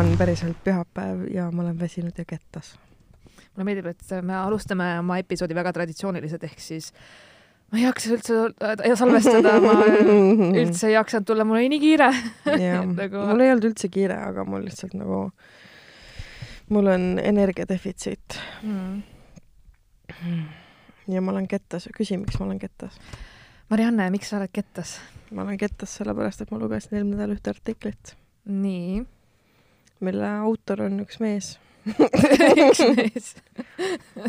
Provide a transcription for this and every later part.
on päriselt pühapäev ja ma olen väsinud ja kettas. mulle meeldib, et me alustame oma episoodi väga traditsioonilised, ehk siis ma ei jaksa üldse äh, salvestada, ma üldse ei jaksanud tulla, mul oli nii kiire nagu... mul ei olnud üldse kiire, aga mul lihtsalt nagu, mul on energiadefitsiit mm.. ja ma olen kettas, küsi, miks ma olen kettas. Marianne, miks sa oled kettas? ma olen kettas sellepärast, et ma lugesin eelmine nädal ühte artiklit. nii? Mille autor on üks mees üks mees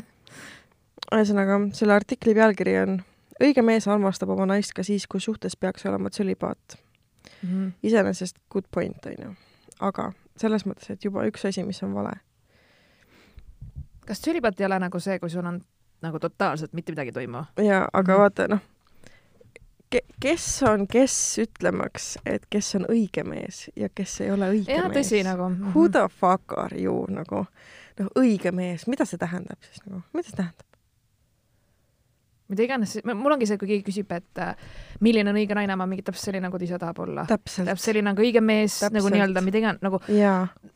ühesõnaga, selle artikli pealkiri on õige mees armastab oma naist ka siis, kui suhtes peaks olema tsülibaat mm -hmm.. iseenesest good point, onju. aga selles mõttes, et juba üks asi, mis on vale. kas tsülibaat ei ole nagu see, kui sul on nagu totaalselt mitte midagi ei toimu? jaa, aga mm -hmm. vaata, noh, kes on kes ütlemaks, et kes on õige mees ja kes ei ole õige ja, mees? nagu. -hmm. Who the fuck are you nagu, noh, õige mees, mida see tähendab siis nagu, mida see tähendab? Mida iganes, mul ongi see, kui keegi küsib, et äh, milline on õige naine, ma mingi täpselt selline, nagu ta ise tahab olla. täpselt selline nagu õige mees täpselt. nagu nii-öelda mida iganes nagu,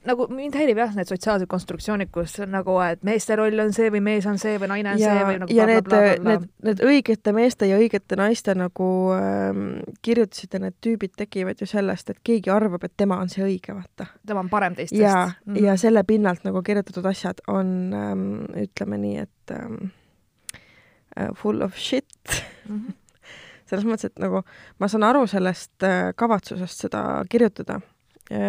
nagu mind häirib jah, need sotsiaalsed konstruktsioonid, kus nagu, et meeste roll on see või mees on see või naine on ja, see või nagu ja need, need, need õigete meeste ja õigete naiste nagu ähm, kirjutasite, need tüübid tekivad ju sellest, et keegi arvab, et tema on see õige, vaata. tema on parem teistest. ja mm, ja selle pinnalt nagu kirjutatud asjad on ähm,, ütleme nii, et ähm, full of shit mm. -hmm. selles mõttes, et nagu ma saan aru sellest uh, kavatsusest seda kirjutada.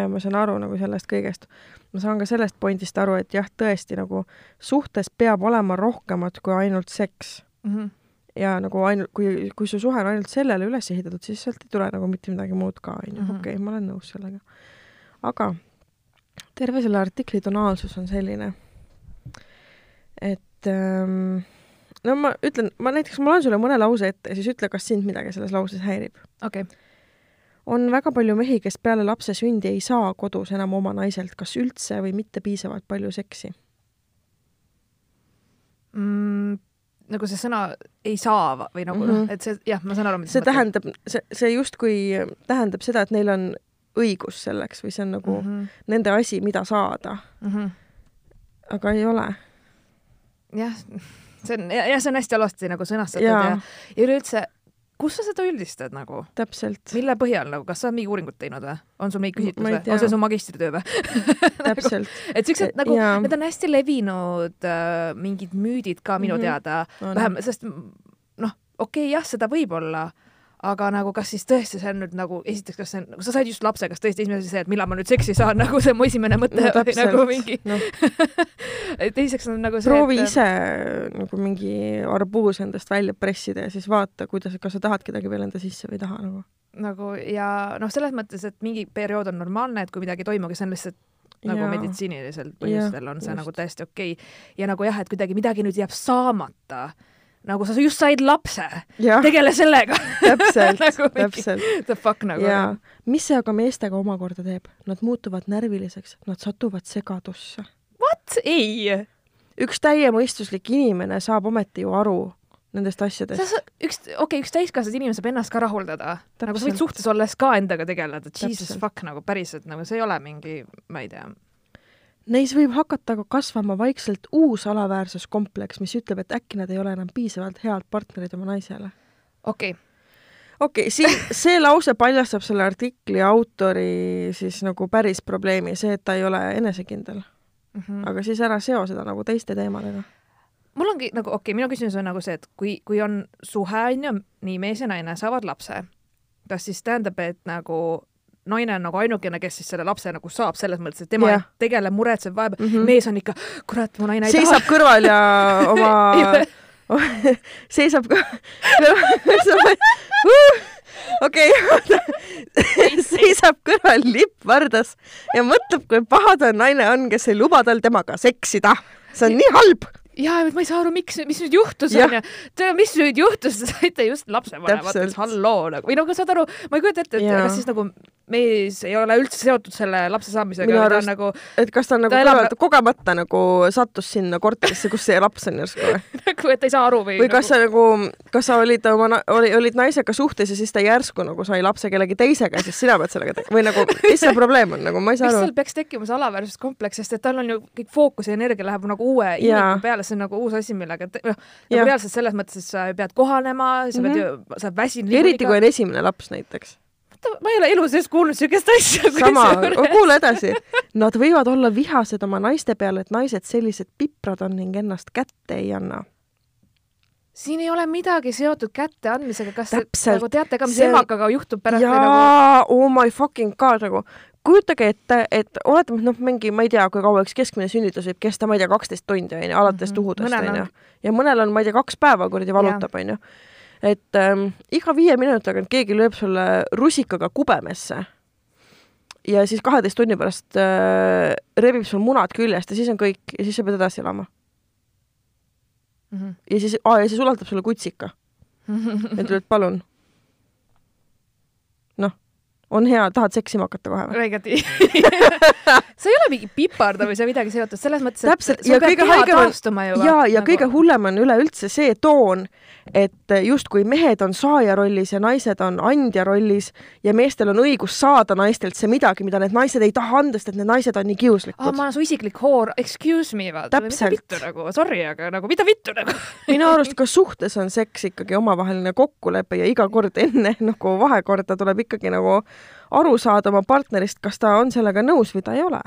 ma saan aru nagu sellest kõigest. ma saan ka sellest pointist aru, et jah, tõesti nagu suhtes peab olema rohkemat kui ainult seks mm. -hmm. ja nagu ainult, kui, kui su suhe on ainult sellele üles ehitatud, siis sealt ei tule nagu mitte midagi muud ka, onju. Mhm. okei, ma olen nõus sellega. aga terve selle artikli tonaalsus on selline, et ähm, no ma ütlen, ma näiteks, ma loen sulle mõne lause ette ja siis ütle, kas sind midagi selles lauses häirib. okei okay. on väga palju mehi, kes peale lapse sündi ei saa kodus enam oma naiselt kas üldse või mitte piisavalt palju seksi mm,? nagu see sõna ei saa või nagu mm -hmm. noh, et see jah, ma saan aru, mida see tähendab, see, see justkui tähendab seda, et neil on õigus selleks või see on nagu mm -hmm. nende asi, mida saada mm. -hmm. aga ei ole. jah see on, jah, see on hästi alasti nagu sõnastatud ja, ja, ja üleüldse, kus sa seda üldistad nagu? täpselt. mille põhjal nagu, kas sa oled mingi uuringut teinud või? on sul mingi küsitlus või? on see su magistritöö või täpselt nagu, et siuksed nagu, need on hästi levinud äh, mingid müüdid ka minu mm -hmm. teada, vähemalt, sest noh, okei okay,, jah, seda võib olla aga nagu kas siis tõesti see on nüüd nagu esiteks, kas see on, nagu sa said just lapse, kas tõesti esimene asi see, et millal ma nüüd seksi saan, nagu see mu esimene mõte no, või nagu mingi no. teiseks on nagu see proovi et... ise nagu mingi arbuus endast välja pressida ja siis vaata, kuidas, kas sa tahad kedagi veel enda sisse või ei taha nagu. nagu ja noh, selles mõttes, et mingi periood on normaalne, et kui midagi ei toimugi, see on lihtsalt nagu ja. meditsiinilisel põhjustel on see just. nagu täiesti okei okay. ja nagu jah, et kuidagi midagi nüüd jääb saamata nagu sa just said lapse, tegele sellega täpselt nagu täpselt. The fuck nagu. mis see aga meestega omakorda teeb? Nad muutuvad närviliseks, nad satuvad segadusse. What? ei! üks täiemõistuslik inimene saab ometi ju aru nendest asjadest. üks, okei okay,, üks täiskasvanud inimene saab ennast ka rahuldada. nagu sa võid suhtes olles ka endaga tegeleda, jesus fuck nagu päriselt nagu see ei ole mingi, ma ei tea Neis võib hakata aga kasvama vaikselt uus alaväärsuskompleks, mis ütleb, et äkki nad ei ole enam piisavalt head partnerid oma naisele. okei okay. okei okay,, siin see lause paljastab selle artikli autori siis nagu päris probleemi, see, et ta ei ole enesekindel mm. -hmm. aga siis ära seo seda nagu teiste teemadega. mul ongi nagu, okei okay,, minu küsimus on nagu see, et kui, kui on suhe, on ju, nii mees ja naine saavad lapse, kas siis tähendab, et nagu naine on nagu ainukene, kes siis selle lapse nagu saab, selles mõttes, et tema yeah. tegeleb, muretseb, vahepeal mm, -hmm. mees on ikka, kurat, mu naine ei seisab taha. kõrval ja oma seisab okei, seisab kõrval lipp vardas ja mõtleb, kui paha ta naine on, kes ei luba tal temaga seksida. see on nii halb jaa, ma ei saa aru, miks, mis nüüd juhtus onju. tea, mis nüüd juhtus, te saite just lapsevanemateks, halloo nagu või no aga saad aru, ma ei kujuta ette, et ja. kas siis nagu mees ei ole üldse seotud selle lapse saamisega, ta on nagu et kas ta nagu elab... kogemata nagu sattus sinna korterisse, kus see laps on järsku või nagu, et ta ei saa aru või või kas nagu... sa nagu, kas sa olid oma, oli, olid naisega suhtes ja siis ta järsku nagu sai lapse kellegi teisega ja siis sina pead sellega tegema või nagu, mis see probleem on, nagu ma ei saa aru. kas seal peaks tekkima see alaväärsuskompleks, sest et tal on ju kõik fookus ja energia läheb nagu uue inimese peale, see on nagu uus asi, millega noh, nagu reaalselt selles mõttes, et sa pead kohanema, sa pead mm -hmm. ju, sa väsinud. eriti kui on esimene laps näiteks ma ei ole elu sees kuulnud siukest asja. sama, kuule edasi. Nad võivad olla vihased oma naiste peale, et naised sellised piprad on ning ennast kätte ei anna. siin ei ole midagi seotud kätte andmisega, kas te nagu teate ka, mis see... emakaga juhtub pärast jaa nagu..., oh my fucking god, nagu kujutage ette, et oletame, et noh, mingi, ma ei tea, kui kaua üks keskmine sünnitus võib kesta, ma ei tea, kaksteist tundi onju, alates mm -hmm. tuhudest onju. ja mõnel on, ma ei tea, kaks päeva kuradi valutab onju et ähm, iga viie minuti tagant keegi lööb sulle rusikaga kubemesse. ja siis kaheteist tunni pärast äh, rebib sul munad küljest ja siis on kõik ja siis sa pead edasi elama mm. -hmm. ja siis, ja siis ulatab sulle kutsika ja ütleb, et palun. On hea, tahad seksima hakata kohe või? õigeti see ei ole mingi pipardamise või midagi seotud, selles mõttes, et Täpselt, ja kõige haigem on, ja, ja nagu... kõige hullem on üleüldse see toon, et justkui mehed on saaja rollis ja naised on andja rollis ja meestel on õigus saada naistelt see midagi, mida need naised ei taha anda, sest et need naised on nii kiuslikud. Oh,. ma olen su isiklik hoor, excuse me, vaata, mida vittu nagu, sorry, aga nagu mida vittu nagu? Minu arust ka suhtes on seks ikkagi omavaheline kokkulepe ja iga kord enne nagu vahekorda tuleb ikkagi nagu aru saada oma partnerist, kas ta on sellega nõus või ta ei ole.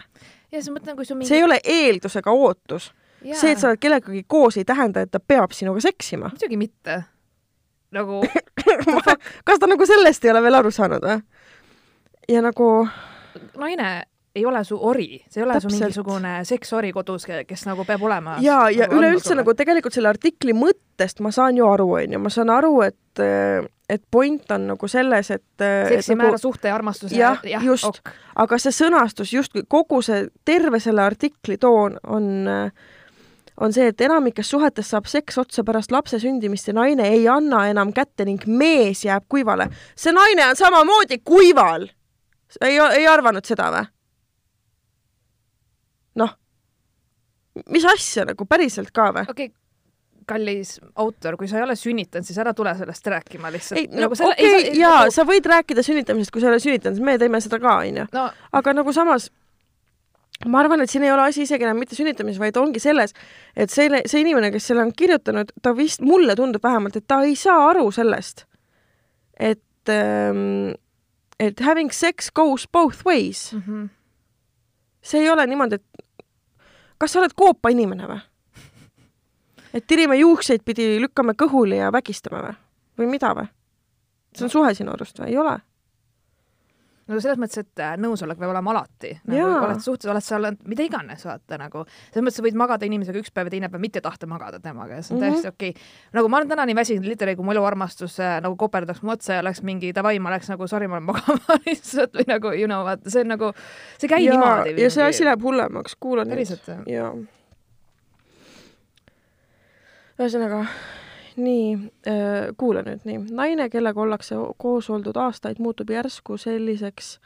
ja sa mõtled, kui sul mingi see ei ole eeldusega ootus. see, et sa oled kellegagi koos, ei tähenda, et ta peab sinuga seksima. muidugi mitte. nagu kas ta nagu sellest ei ole veel aru saanud või? ja nagu naine ei ole su ori, see ei ole Täpselt. su mingisugune seksori kodus, kes nagu peab olema. ja, ja nagu üleüldse nagu tegelikult selle artikli mõttest ma saan ju aru, onju, ma saan aru, et et point on nagu selles, et seksi nagu, määra suhte ja armastuse jah ja,, just ok., aga see sõnastus justkui kogu see, terve selle artikli toon on on see, et enamikes suhetes saab seks otsa pärast lapse sündimist ja naine ei anna enam kätte ning mees jääb kuivale. see naine on samamoodi kuival. ei, ei arvanud seda või? noh, mis asja nagu päriselt ka või? okei okay kallis autor, kui sa ei ole sünnitanud, siis ära tule sellest rääkima lihtsalt. ei, no nagu okei okay,, jaa nagu..., sa võid rääkida sünnitamisest, kui sa ei ole sünnitanud, me teeme seda ka, onju. aga nagu samas ma arvan, et siin ei ole asi isegi enam mitte sünnitamises, vaid ongi selles, et selle, see inimene, kes selle on kirjutanud, ta vist, mulle tundub vähemalt, et ta ei saa aru sellest, et ähm, et having sex goes both ways mm. -hmm. see ei ole niimoodi, et kas sa oled koopa inimene või? Et tirime juukseid pidi, lükkame kõhuli ja vägistame või? või mida või? see on suhe sinu arust või? ei ole? no selles mõttes, et äh, nõusolek peab olema alati nagu,. oled suhtes, oled sa olnud mida iganes, vaata nagu. selles mõttes sa võid magada inimesega üks päev ja teine päev mitte tahta magada temaga ja see on mm -hmm. täiesti okei okay.. nagu ma olen täna nii väsinud, literally kui mu eluarmastus äh, nagu koperdaks mu otsa ja oleks mingi davai, ma oleks nagu sorry, ma lähen magama lihtsalt või nagu you know, vaata, see on nagu, see ei käi ja, niimoodi. ja see asi läheb hullemaks, kuula nüüd. jaa ühesõnaga, nii äh,, kuula nüüd nii. naine, kellega ollakse koos oldud aastaid, muutub järsku selliseks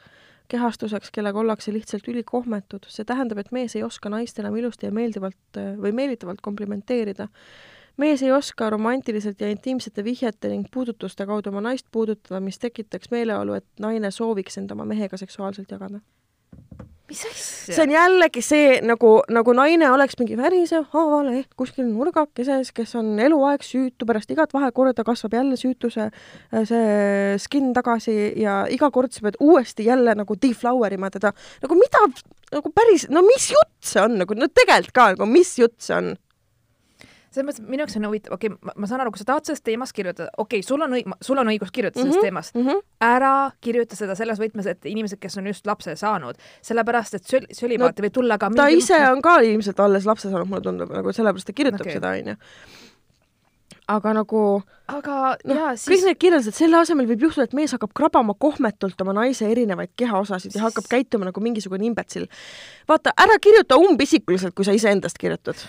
kehastuseks, kellega ollakse lihtsalt ülikohmetud. see tähendab, et mees ei oska naist enam ilusti ja meeldivalt äh, või meelitavalt komplimenteerida. mees ei oska romantiliselt ja intiimsete vihjete ning puudutuste kaudu oma naist puudutada, mis tekitaks meeleolu, et naine sooviks end oma mehega seksuaalselt jagada mis asja? see on jällegi see nagu, nagu naine oleks mingi värisev haavaleht kuskil nurgakeses, kes on eluaeg süütu, pärast igat vahekorda kasvab jälle süütuse äh, see skin tagasi ja iga kord sa pead uuesti jälle nagu deflower ima teda. nagu mida, nagu päris, no mis jutt see on nagu, no tegelikult ka nagu, mis jutt see on? Selles mõttes minu jaoks on huvitav, okei okay,, ma saan aru, kui sa tahad sellest teemast kirjutada, okei okay,, sul on õig-, sul on õigus kirjutada mm -hmm, sellest teemast mm. -hmm. ära kirjuta seda selles võtmes, et inimesed, kes on just lapse saanud, sellepärast et söl-, sölibaati no, võib tulla ka ta ise on ka ilmselt alles lapse saanud, mulle tundub, nagu sellepärast ta kirjutab okay. seda, onju aga nagu aga no, jaa, siis kõik need kirjeldused, selle asemel võib juhtuda, et mees hakkab krabama kohmetult oma naise erinevaid kehaosasid siis... ja hakkab käituma nagu mingisugune imbetsil. vaata, ära kirjuta umbisikuliselt, kui sa iseendast kirjutad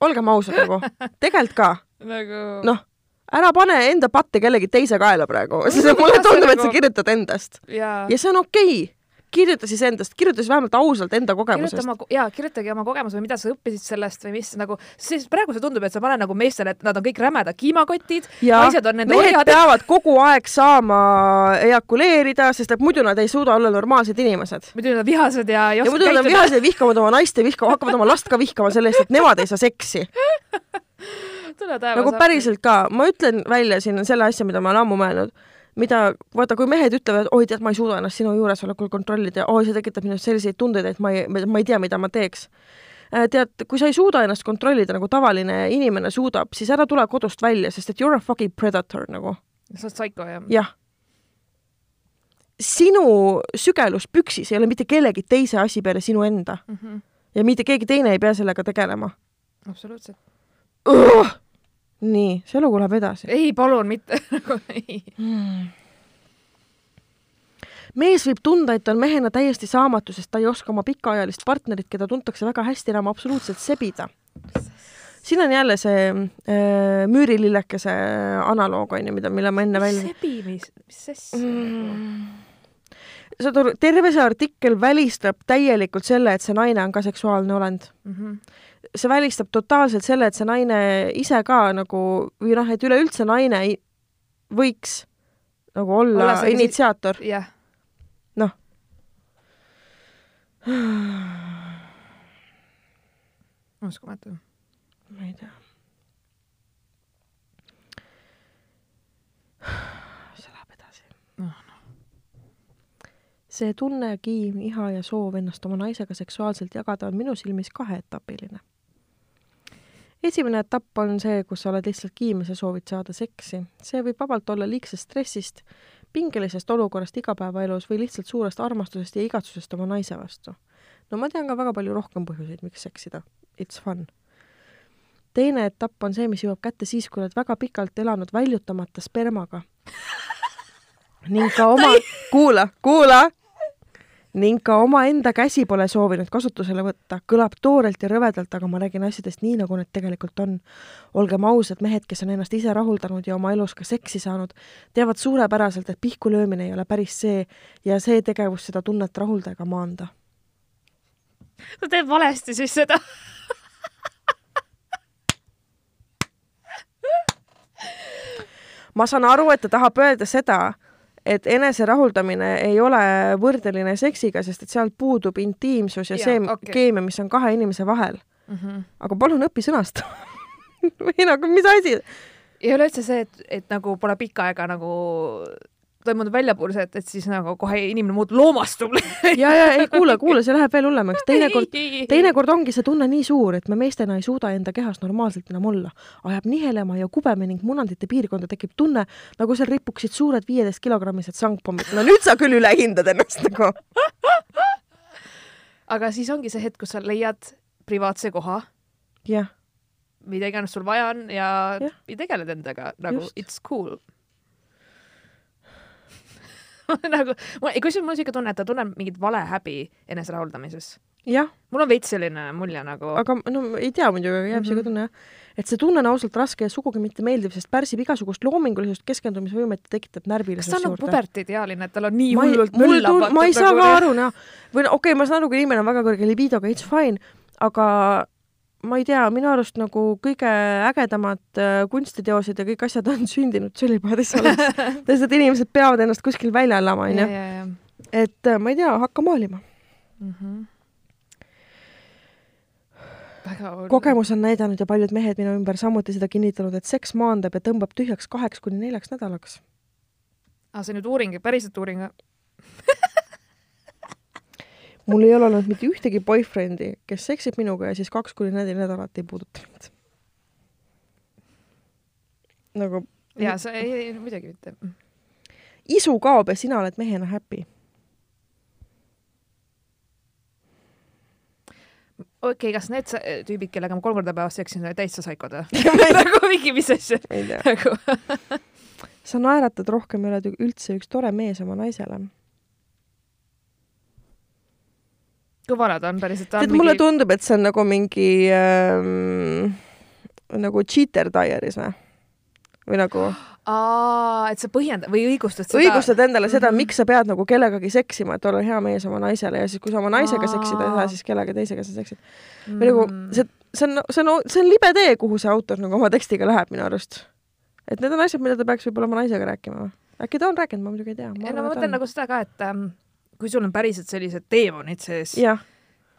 olgem ausad nagu, tegelikult ka. Nagu noh, ära pane enda patte kellegi teise kaela praegu, sest mulle tundub, et sa kirjutad endast. ja see on okei. okay kirjuta siis endast, kirjuta siis vähemalt ausalt enda kogemusest. jaa, kirjutage oma kogemus või mida sa õppisid sellest või mis nagu, sest praegu see tundub, et sa paned nagu meestele, et nad on kõik rämedad kiimakotid, naised on nende mehed orjad. peavad kogu aeg saama ejakuleerida, sest et muidu nad ei suuda olla normaalsed inimesed. muidu nad on vihased ja ei oska käituda. ja muidu nad on vihased ja vihkavad oma naist ja vihkavad, hakkavad oma last ka vihkama selle eest, et nemad ei saa seksi nagu päriselt ka, ma ütlen välja siin selle asja, mida ma olen ammu mõelnud mida, vaata, kui mehed ütlevad, oi tead, ma ei suuda ennast sinu juuresolekul kontrollida, oi see tekitab minus selliseid tundeid, et ma ei, ma ei tea, mida ma teeks. Äh, tead, kui sa ei suuda ennast kontrollida, nagu tavaline inimene suudab, siis ära tule kodust välja, sest et you are a fucking predator nagu. sa oled psycho, jah? jah. sinu sügelus püksis ei ole mitte kellegi teise asi peale sinu enda mm. -hmm. ja mitte keegi teine ei pea sellega tegelema. absoluutselt nii, see lugu läheb edasi. ei, palun mitte nagu ei hmm. mees võib tunda, et ta on mehena täiesti saamatu, sest ta ei oska oma pikaajalist partnerit, keda tuntakse väga hästi, enam absoluutselt sebida. siin on jälle see äh, müürilillekese analoog, on ju, mida, mille ma enne välja sebimis, mis asja mm.? saad aru, terve see artikkel välistab täielikult selle, et see naine on ka seksuaalne olend mm. -hmm see välistab totaalselt selle, et see naine ise ka nagu või noh, et üleüldse naine võiks nagu olla, olla initsiaator. jah. noh. uskumatu. ma ei tea. see läheb edasi noh, noh. see tunne, kiim, iha ja soov ennast oma naisega seksuaalselt jagada on minu silmis kaheetapiline esimene etapp on see, kus sa oled lihtsalt kiimes ja soovid saada seksi. see võib vabalt olla liigsest stressist, pingelisest olukorrast igapäevaelus või lihtsalt suurest armastusest ja igatsusest oma naise vastu. no ma tean ka väga palju rohkem põhjuseid, miks seksida. It's fun. teine etapp on see, mis jõuab kätte siis, kui oled väga pikalt elanud väljutamata spermaga ning ka oma, kuula, kuula, ning ka omaenda käsi pole soovinud kasutusele võtta, kõlab toorelt ja rõvedalt, aga ma räägin asjadest nii, nagu need tegelikult on. olgem ausad, mehed, kes on ennast ise rahuldanud ja oma elus ka seksi saanud, teavad suurepäraselt, et pihku löömine ei ole päris see ja see tegevus seda tunnet rahulda ega maanda. sa teed valesti siis seda ma saan aru, et ta tahab öelda seda, et eneserahuldamine ei ole võrdeline seksiga, sest et sealt puudub intiimsus ja, ja see okay. keemia, mis on kahe inimese vahel mm. -hmm. aga palun õpi sõnastama või nagu, mis asi? ei ole üldse see, et, et nagu pole pikka aega nagu toimunud väljapursed, et siis nagu kohe inimene muutub loomastub ja, ja ei kuule, kuule, see läheb veel hullemaks. teinekord, teinekord ongi see tunne nii suur, et me meestena ei suuda enda kehas normaalselt enam olla. ajab nihelema ja kubeme ning munandite piirkonda tekib tunne, nagu seal ripuksid suured viieteist kilogrammised sangpommid. no nüüd sa küll ülehindad ennast nagu aga siis ongi see hetk, kus sa leiad privaatse koha. jah. mida iganes sul vaja on ja, ja. tegeled endaga nagu Just. it's cool nagu, kusjuures mul on siuke tunne, et ta tunneb mingit valehäbi eneserahuldamises. mul on veits selline mulje nagu. aga no ei tea muidugi, jääb mm -hmm. siuke tunne jah. et see tunne on ausalt raske ja sugugi mitte meeldiv, sest pärsib igasugust loomingulisust, keskendumisvõimet ja tekitab närvilisust juurde. kas ta on nagu pubertiidealine, et tal on nii hullult möllab? ma ei saa ka aru, noh. või no okei okay,, ma saan aru, kui inimene on väga kõrge libidoga, it's fine, aga ma ei tea, minu arust nagu kõige ägedamad äh, kunstiteosed ja kõik asjad on sündinud tšellipaadis alles sest et inimesed peavad ennast kuskil välja elama, onju. et äh, ma ei tea, hakka maalima mm. -hmm. kogemus on näidanud ja paljud mehed minu ümber samuti seda kinnitanud, et seks maandab ja tõmbab tühjaks kaheks kuni neljaks nädalaks. aa, see on nüüd uuring, päriselt uuring või mul ei ole olnud mitte ühtegi boyfriend'i, kes seksib minuga ja siis kaks kuni neli nädalat ei puuduta mind. nagu. ja sa ei, ei, muidugi mitte. isu kaob ja sina oled mehena happy. okei okay,, kas need tüübid, kellega ma kolm korda päevas seksin, olid täitsa saikod või? nagu mingi, mis asja? nagu sa naeratad rohkem oled üldse üks tore mees oma naisele vana ta on päriselt? tead, mulle mingi... tundub, et see on nagu mingi ähm, nagu cheater diaries või? või nagu aa, et sa põhjendad või õigustad seda. õigustad endale seda mm, -hmm. miks sa pead nagu kellegagi seksima, et olla hea mees oma naisele ja siis, kui sa oma naisega aa. seksida ei saa, siis kellega teisega sa seksid mm. -hmm. või nagu mm. see, see on, see on, see on libe tee, kuhu see autor nagu oma tekstiga läheb minu arust. et need on asjad, mida ta peaks võib-olla oma naisega rääkima äkki ta on rääkinud, ma muidugi ei tea. ei no ma mõtlen nagu seda ka, et ähm, kui sul on päriselt sellised teemonid sees,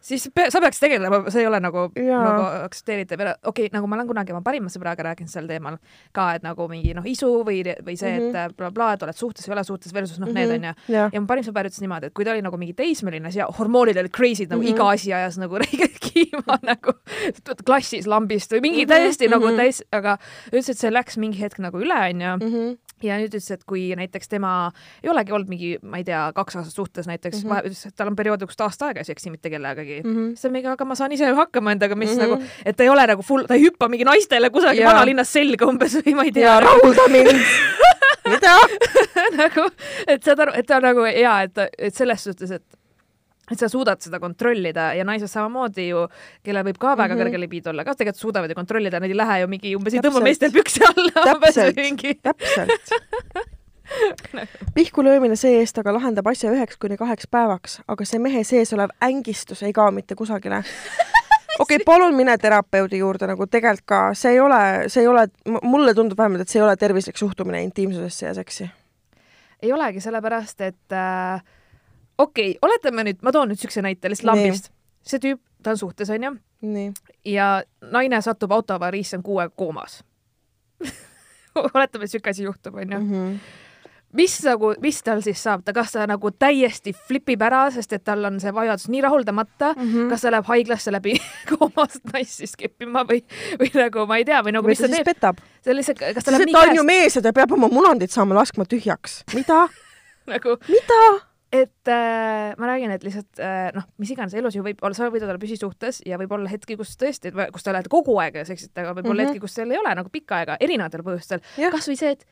siis pe sa peaks tegelema, see ei ole nagu, nagu aktsepteeritav okei okay,, nagu ma olen kunagi oma parima sõbraga rääkinud sel teemal ka, et nagu mingi noh, isu või, või see, et blablabla mhm. bla, bla, et oled suhtes, ei ole suhtes versus noh mm, -hmm. need onju. ja, mu parim sõber ütles niimoodi, et kui ta oli nagu mingi teismeline ja hormoonid olid crazy'd nagu mm -hmm. iga asi ajas nagu räigelt kiima nagu klassis lambist või mingi mm -hmm. täiesti mm -hmm. nagu mhm. täis, aga ütles, et see läks mingi hetk nagu üle onju mhm ja nüüd ütles, et kui näiteks tema ei olegi olnud mingi, ma ei tea, kaks aastat suhtes näiteks mm, -hmm. ütles, et tal on perioode, kus ta aasta aega ei seksi mitte kellegagi mm. -hmm. siis ta mingi, aga ma saan ise ju hakkama endaga, mis mm -hmm. nagu, et ta ei ole nagu full, ta ei hüppa mingi naistele kusagil vanalinnas selga umbes või ma ei tea. ja rahulda mind mida nagu, et saad aru, et ta nagu hea, et, et selles suhtes, et et sa suudad seda kontrollida ja naised samamoodi ju, kellel võib ka väga mm -hmm. kõrge libido olla, ka tegelikult suudavad ju kontrollida, nad ei lähe ju mingi umbes ei tõmba meestel püksi alla. täpselt, täpselt pihku löömine see-eest aga lahendab asja üheks kuni kaheks päevaks, aga see mehe sees olev ängistus ei kao mitte kusagile. okei okay,, palun mine terapeudi juurde nagu tegelikult ka, see ei ole, see ei ole, mulle tundub vähemalt, et see ei ole tervislik suhtumine intiimsusesse ja seksi. ei olegi, sellepärast et äh, okei okay,, oletame nüüd, ma toon nüüd siukse näite lihtsalt lambist. see tüüp, ta on suhtes, onju. ja naine satub autoavariisse, on kuu aega koomas oletame, et siuke asi juhtub, onju mhm. mis nagu, mis tal siis saab, ta, kas ta nagu täiesti flipib ära, sest et tal on see vajadus nii rahuldamata mm, -hmm. kas ta läheb haiglasse läbi koomast naist siis keppima või, või nagu ma ei tea, või nagu või mis ta, ta teeb? petab. see on lihtsalt, kas ta läheb nii käest. ta on ju mees ja ta peab oma munandit saama laskma tühjaks. mida nagu mida? Et äh, ma räägin, et lihtsalt äh, noh, mis iganes elus ju võib olla, sa võid olla püsisuhtes ja võib olla hetki, kus tõesti, kus te olete kogu aeg seksite, aga võib olla mm -hmm. hetki, kus teil ei ole nagu pikka aega erinevatel põhjustel. kasvõi see, et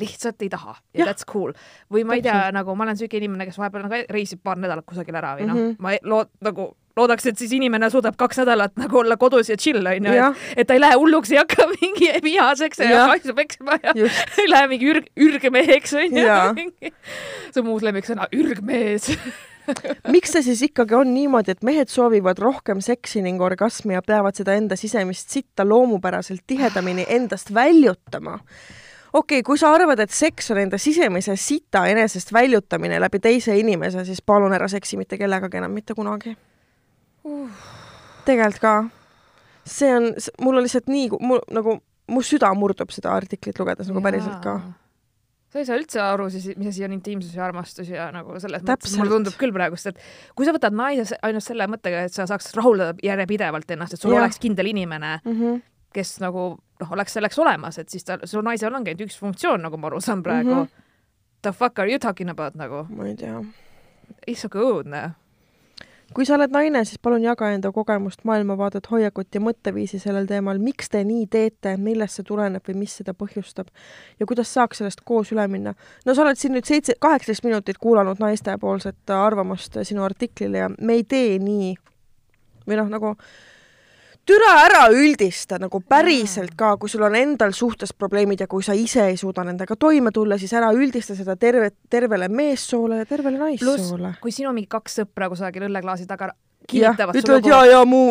lihtsalt ei taha ja that's cool. või ma ei tea, nagu ma olen siuke inimene, kes vahepeal nagu reisib paar nädalat kusagil ära või noh mm -hmm., ma lood-, nagu loodaks, et siis inimene suudab kaks nädalat nagu olla kodus ja chill onju, et, et ta ei lähe hulluks, ei hakka mingi vihaseks ja asju peksma ja ei lähe mingi ürg, ürgmeheks onju. see on mu uus lemmiksõna, ürgmees miks see siis ikkagi on niimoodi, et mehed soovivad rohkem seksi ning orgasmi ja peavad seda enda sisemist sitta loomupäraselt tihedamini endast väljutama? Okei okay,, kui sa arvad, et seks on enda sisemise sita enesest väljutamine läbi teise inimese, siis palun ära seksi mitte kellegagi enam mitte kunagi uh.. tegelikult ka. see on, mul on lihtsalt nii, mul nagu, mu süda murdub seda artiklit lugedes nagu päriselt ka sa ei saa üldse aru siis, mis asi on intiimsus ja armastus ja nagu selles Täpselt. mõttes mulle tundub küll praegust, et kui sa võtad naise ainult selle mõttega, et sa saaks rahuldada järjepidevalt ennast, et sul ja. oleks kindel inimene mm, -hmm. kes nagu noh, oleks selleks olemas, et siis ta, sul naisel ongi ainult üks funktsioon, nagu ma aru saan praegu mm. -hmm. The fuck are you talking about nagu? ma ei tea. So good, noh kui sa oled naine, siis palun jaga enda kogemust, maailmavaadet, hoiakut ja mõtteviisi sellel teemal, miks te nii teete, millest see tuleneb või mis seda põhjustab ja kuidas saaks sellest koos üle minna. no sa oled siin nüüd seitse, kaheksateist minutit kuulanud naistepoolset arvamust sinu artiklile ja me ei tee nii või noh, nagu türa ära üldista nagu päriselt ka, kui sul on endal suhtes probleemid ja kui sa ise ei suuda nendega toime tulla, siis ära üldista seda terve, tervele meessoole ja tervele naissoole. kui sinu mingi kaks sõpra kusagil õlleklaasi taga kinnitavad ütlevad ja, ja mu,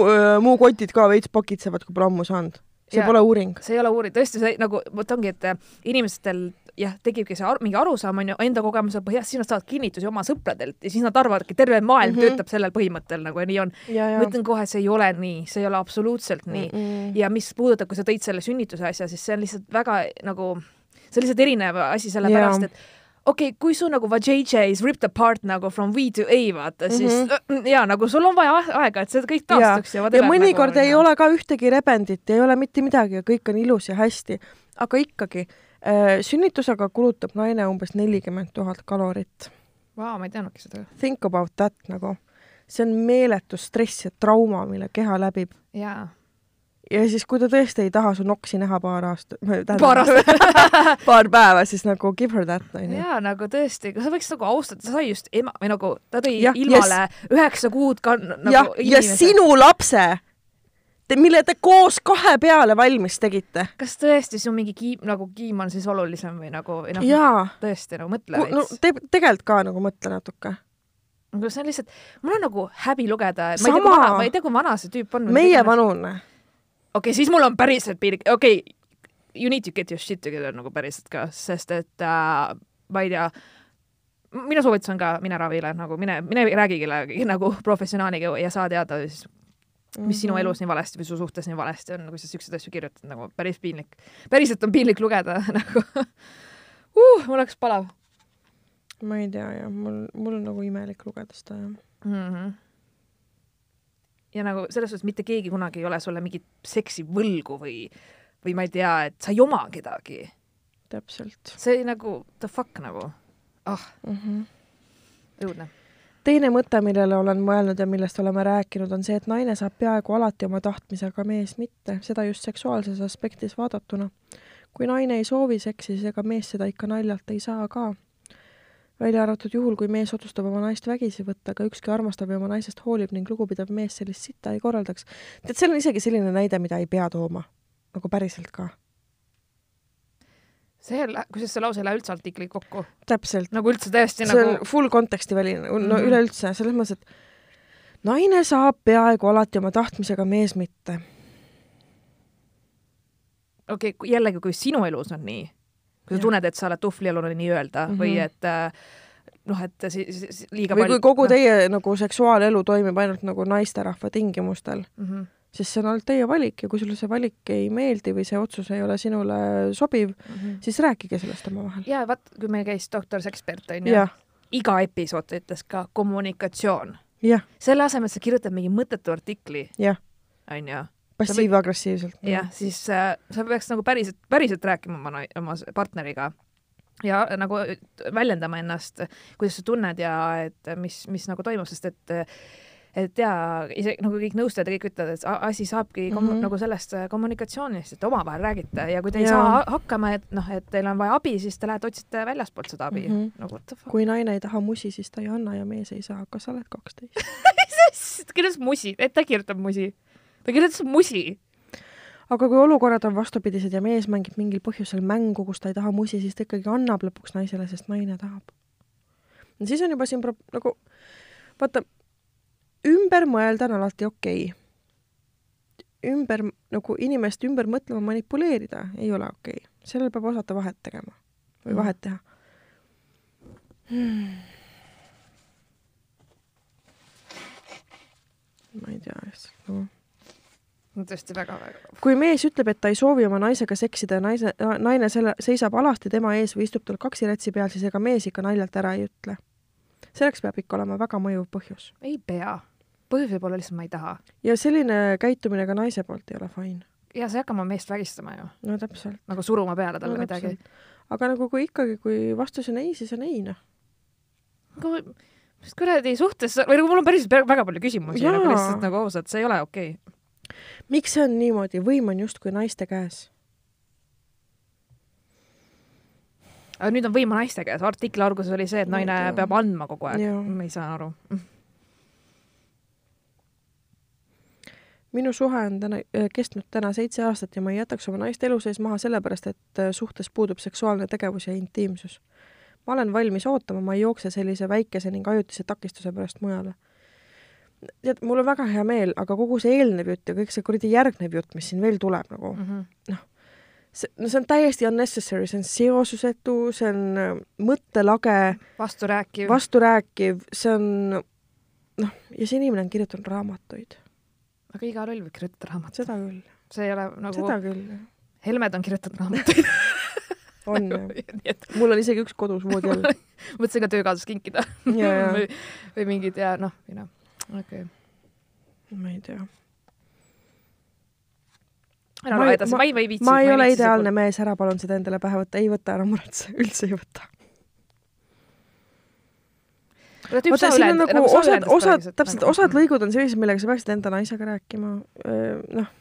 mu kotid ka veits pakitsevad, kui pole ammu saanud see ja, pole uuring. see ei ole uuring, tõesti, see nagu, vot ongi, et inimestel jah, tekibki see ar mingi arusaam onju enda kogemuse põhjal, siis nad saavad kinnitusi oma sõpradelt ja siis nad arvavadki, terve maailm mm -hmm. töötab sellel põhimõttel nagu ja nii on. ma ütlen kohe, see ei ole nii, see ei ole absoluutselt nii mm. -mm. ja mis puudutab, kui sa tõid selle sünnituse asja, siis see on lihtsalt väga nagu, see on lihtsalt erinev asi, sellepärast et okei okay,, kui su nagu vajayjay is ripped apart nagu from V to A vaata mm, -hmm. siis mhm. ja nagu sul on vaja aega, et see kõik taastuks ja, ja, ja mõnikord nagu, ei ole ka ühtegi rebendit, ei ole mitte midagi ja kõik on ilus ja hästi, aga ikkagi Äh, sünnitusega kulutab naine umbes nelikümmend tuhat kalorit. Vau, ma ei teadnudki seda. Think about that nagu. see on meeletu stress ja trauma, mille keha läbib. jaa ja siis, kui ta tõesti ei taha su noksi näha paar aastat, paar aastat paar päeva, siis nagu give her that, onju. jaa, nagu tõesti, sa võiks nagu austada, sa sai just ema, või nagu ta tõi ja, ilmale yes. üheksa kuud ka nagu ja, ja sinu lapse te, mille te koos kahe peale valmis tegite. kas tõesti su mingi kiim, nagu kiim on siis olulisem või nagu, või noh, tõesti nagu mõtle veits. no te, tegelikult ka nagu mõtle natuke aga see on lihtsalt, mul on nagu häbi lugeda, ma ei tea, kui vana, ma ei tea, kui vana see tüüp on. meie vanune. Okei okay,, siis mul on päriselt piinlik, okei okay,, you need to get your shit together nagu päriselt ka, sest et äh, ma ei tea, minu soovitus on ka, mine ravile nagu mine, mine räägi kellegagi nagu professionaaliga ja saa teada siis, mis mm -hmm. sinu elus nii valesti või su suhtes nii valesti on, kui sa siukseid asju kirjutad, nagu päris piinlik. päriselt on piinlik lugeda nagu uh, mul hakkas palav ma ei tea jah, mul, mul on nagu imelik lugeda seda jah mm. -hmm. Ja nagu selles suhtes mitte keegi kunagi ei ole sulle mingit seksi võlgu või, või ma ei tea, et sa ei oma kedagi. täpselt. see nagu the fuck nagu, ah mm -hmm. õudne teine mõte, millele olen mõelnud ja millest oleme rääkinud, on see, et naine saab peaaegu alati oma tahtmisega, mees mitte, seda just seksuaalses aspektis vaadatuna. kui naine ei soovi seksi, siis ega mees seda ikka naljalt ei saa ka välja arvatud juhul, kui mees otsustab oma naist vägisi võtta, aga ükski armastav ja oma naisest hoolib ning lugupidav mees sellist sitta ei korraldaks. tead, seal on isegi selline näide, mida ei pea tooma, nagu päriselt ka. see, kusjuures see lause ei lähe üldse artikliga kokku. täpselt. nagu üldse täiesti see nagu full konteksti väline, no mm -hmm. üleüldse, selles mõttes, et naine saab peaaegu alati oma tahtmisega, mees mitte. okei okay,, jällegi, kui sinu elus on nii kui sa tunned, et sa oled tuhvlialune nii-öelda mm -hmm. või et äh, noh, et siis, siis liiga või palju. kui kogu no. teie nagu seksuaalelu toimib ainult nagu naisterahva tingimustel mm, -hmm. siis see on ainult teie valik ja kui sulle see valik ei meeldi või see otsus ei ole sinule sobiv mm, -hmm. siis rääkige sellest omavahel. ja vaat, kui meil käis doktor Sekspert onju, iga episood ütles ka kommunikatsioon. selle asemel, et sa kirjutad mingi mõttetu artikli, onju passiiv-agressiivselt. jah, siis äh, sa peaks nagu päriselt, päriselt rääkima oma, oma partneriga ja nagu väljendama ennast, kuidas sa tunned ja et mis, mis nagu toimub, sest et et jaa, ise nagu kõik nõustajad ja kõik ütlevad, et asi saabki mm -hmm. nagu sellest äh, kommunikatsioonist, et omavahel räägite ja kui te ei ja. saa hakkama, et noh, et teil on vaja abi, siis te lähete otsite väljastpoolt seda abi mm. -hmm. nagu what the fuck. kui naine ei taha musi, siis ta ei anna ja mees ei saa, kas sa oled kaksteist kuidas musi, et ta kirjutab musi ta kirjutas musi. aga kui olukorrad on vastupidised ja mees mängib mingil põhjusel mängu, kus ta ei taha musi, siis ta ikkagi annab lõpuks naisele, sest naine tahab. siis on juba siin pro-, nagu vaata, ümber mõelda on alati okei okay. ümber, nagu inimest ümber mõtlema, manipuleerida ei ole okei okay.. sellel peab osata vahet tegema või vahet teha hmm.. ma ei tea lihtsalt nagu no tõesti väga-väga. kui mees ütleb, et ta ei soovi oma naisega seksida ja naise, naine selle, seisab alasti tema ees või istub tal kaksirätsi peal, siis ega mees ikka naljalt ära ei ütle. selleks peab ikka olema väga mõjuv põhjus. ei pea. põhjus võib olla lihtsalt ma ei taha. ja selline käitumine ka naise poolt ei ole fine. ja sa ei hakka oma meest vägistama ju. no täpselt. nagu suruma peale talle no, midagi. aga nagu kui ikkagi, kui vastus on ei, siis on ei noh. aga mis kuradi suhtes, või nagu mul on päris väga palju küsimusi nagu lihtsalt nagu ausalt, see ei ole okei okay miks see on niimoodi, võim on justkui naiste käes? aga nüüd on võim naiste käes, artikli alguses oli see, et naine peab andma kogu aeg, ma ei saa aru. minu suhe on täna, äh, kestnud täna seitse aastat ja ma ei jätaks oma naist elu sees maha sellepärast, et äh, suhtes puudub seksuaalne tegevus ja intiimsus. ma olen valmis ootama, ma ei jookse sellise väikese ning ajutise takistuse pärast mujale tead, mul on väga hea meel, aga kogu see eelnev jutt ja kõik see kuradi järgnev jutt, mis siin veel tuleb nagu mm -hmm. noh, see, no see on täiesti unnecessary, see on seosusetu, see on äh, mõttelage. vasturääkiv. vasturääkiv, see on noh, ja see inimene on kirjutanud raamatuid. aga iga loll võib kirjutada raamatuid. seda küll. see ei ole nagu. seda küll. Helmed on kirjutanud raamatuid on jah mul on isegi üks kodus voodi all mõtlesin ka töökaaslaseks kinkida või, või mingid ja noh, või noh okei okay.. ma ei tea. ära loe edasi, ma ei, ma ei viitsi. ma ei ole ideaalne mees, ära palun seda endale pähe võtta, ei võta, ära muretse, üldse ei võta. vaata, siin on nagu, nagu osad, osad, täpselt, nagu- osad lõigud on sellised, millega sa peaksid enda naisega rääkima, noh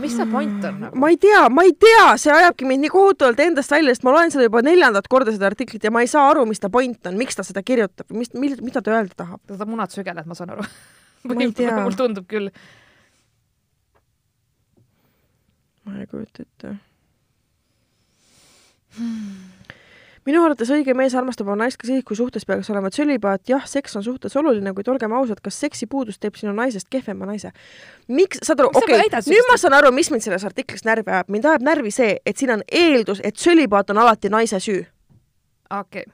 mis see point on nagu? ma ei tea, ma ei tea, see ajabki mind nii kohutavalt endast välja, sest ma loen seda juba neljandat korda, seda artiklit, ja ma ei saa aru, mis ta point on, miks ta seda kirjutab, mis, mida ta öelda tahab. ta tahab munad sügeleda, ma saan aru ma ei tea. mul tundub küll. ma ei kujuta ette hmm minu arvates õige mees armastab oma naist ka siis, kui suhtes peaks olema tsölibaat, jah, seks on suhtes oluline, kuid olgem ausad, kas seksipuudus teeb sinu naisest kehvema naise? miks, saad aru, okei nüüd ma saan aru, mis mind selles artiklis närvi ajab, mind ajab närvi see, et siin on eeldus, et tsölibaat on alati naise süü. okei okay.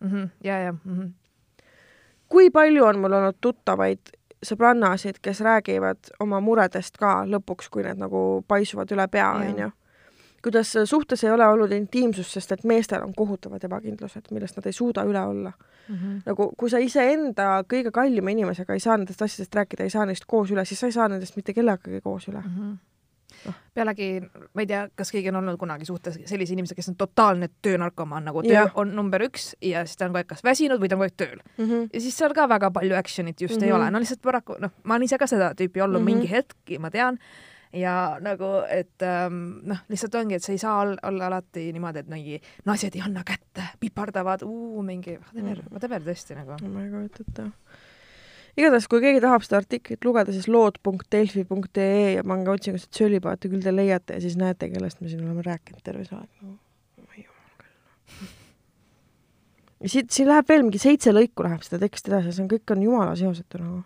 mm. -hmm. ja, ja mm. -hmm. kui palju on mul olnud tuttavaid sõbrannasid, kes räägivad oma muredest ka lõpuks, kui need nagu paisuvad üle pea, onju kuidas suhtes ei ole olnud intiimsust, sest et meestel on kohutavad ebakindlused, millest nad ei suuda üle olla mm. -hmm. nagu kui sa iseenda kõige kallima inimesega ei saa nendest asjadest rääkida, ei saa neist koos üle, siis sa ei saa nendest mitte kellegagi koos üle mm. -hmm noh. pealegi ma ei tea, kas keegi on olnud kunagi suhtes sellise inimesega, kes on totaalne töönarkomaan, nagu töö ja. on number üks ja siis ta on kogu aeg kas väsinud või ta on kogu aeg tööl mm. -hmm. ja siis seal ka väga palju action'it just mm -hmm. ei ole, no lihtsalt paraku noh, ma olen ise ka seda tüüpi olnud mm -hmm. mingi hetk, ma tean ja nagu, et ähm, noh, lihtsalt ongi, et sa ei saa olla, alati niimoodi, et mingi naised ei anna kätte, pipardavad, mingi whatever, mm. whatever tõesti nagu. ma ei kujuta ette igatahes, kui keegi tahab seda artiklit lugeda, siis lood.delfi.ee ja pange otsingusse tsölipaati, küll te leiate ja siis näete, kellest me siin oleme rääkinud terve see aeg nagu. ja siit, siin läheb veel mingi seitse lõiku läheb seda teksti edasi, see on, kõik on jumala seosetu nagu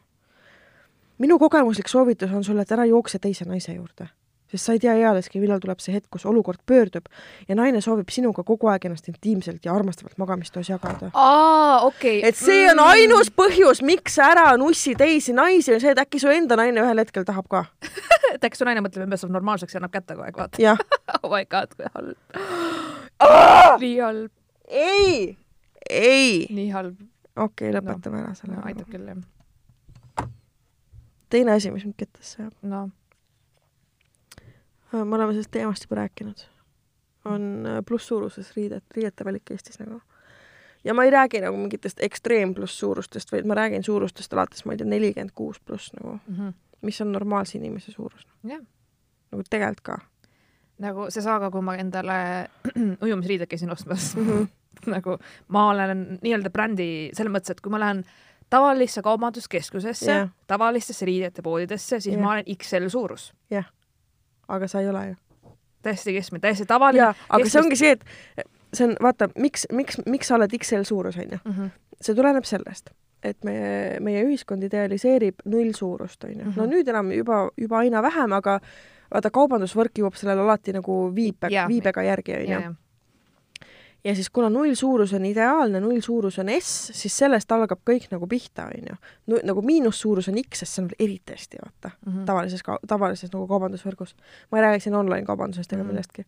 minu kogemuslik soovitus on sulle, et ära jookse teise naise juurde, sest sa ei tea ealeski, millal tuleb see hetk, kus olukord pöördub ja naine soovib sinuga kogu aeg ennast intiimselt ja armastavalt magamistoas jagada. aa, okei okay.. et see on mm. ainus põhjus, miks sa ära nussi teisi naisi, on see, et äkki su enda naine ühel hetkel tahab ka et äkki su naine mõtleb, et saab normaalseks ja annab kätte kogu aeg, vaata. oh my god, kui halb nii halb. ei, ei. nii halb. okei okay,, lõpetame no. ära selle no,. aitab küll, jah teine asi, mis mind kettasse ajab no.. Äh, me oleme sellest teemast juba rääkinud. on äh, plusssuuruses riided, riidete valik Eestis nagu. ja ma ei räägi nagu mingitest ekstreem plusssuurustest, vaid ma räägin suurustest alates, ma ei tea, nelikümmend kuus pluss nagu mm, -hmm. mis on normaalse inimese suurus yeah.. nagu tegelikult ka. nagu see saaga, kui ma endale ujumisriided käisin ostmas mm, -hmm. nagu ma olen nii-öelda brändi selles mõttes, et kui ma lähen tavalisse kaubanduskeskusesse yeah., tavalistesse riidete poodidesse, siis yeah. ma olen XL suurus. jah yeah., aga sa ei ole ju. täiesti keskmine, täiesti tavaline. aga keskmist... see ongi see, et see on, vaata, miks, miks, miks sa oled XL suurus, onju. Mhm. see tuleneb sellest, et meie, meie ühiskond idealiseerib nullsuurust, onju. no mhm. nüüd enam juba, juba aina vähem, aga vaata, kaubandusvõrk jõuab sellele alati nagu viipe, viibega järgi, onju ja siis kuna nullsuurus on ideaalne, nullsuurus on S, siis sellest algab kõik nagu pihta, on ju. nagu miinussuurus on X, sest see on eriti hästi, vaata mm, -hmm. tavalises, tavalises nagu kaubandusvõrgus. ma ei räägi siin online kaubandusest ega mm -hmm. millestki.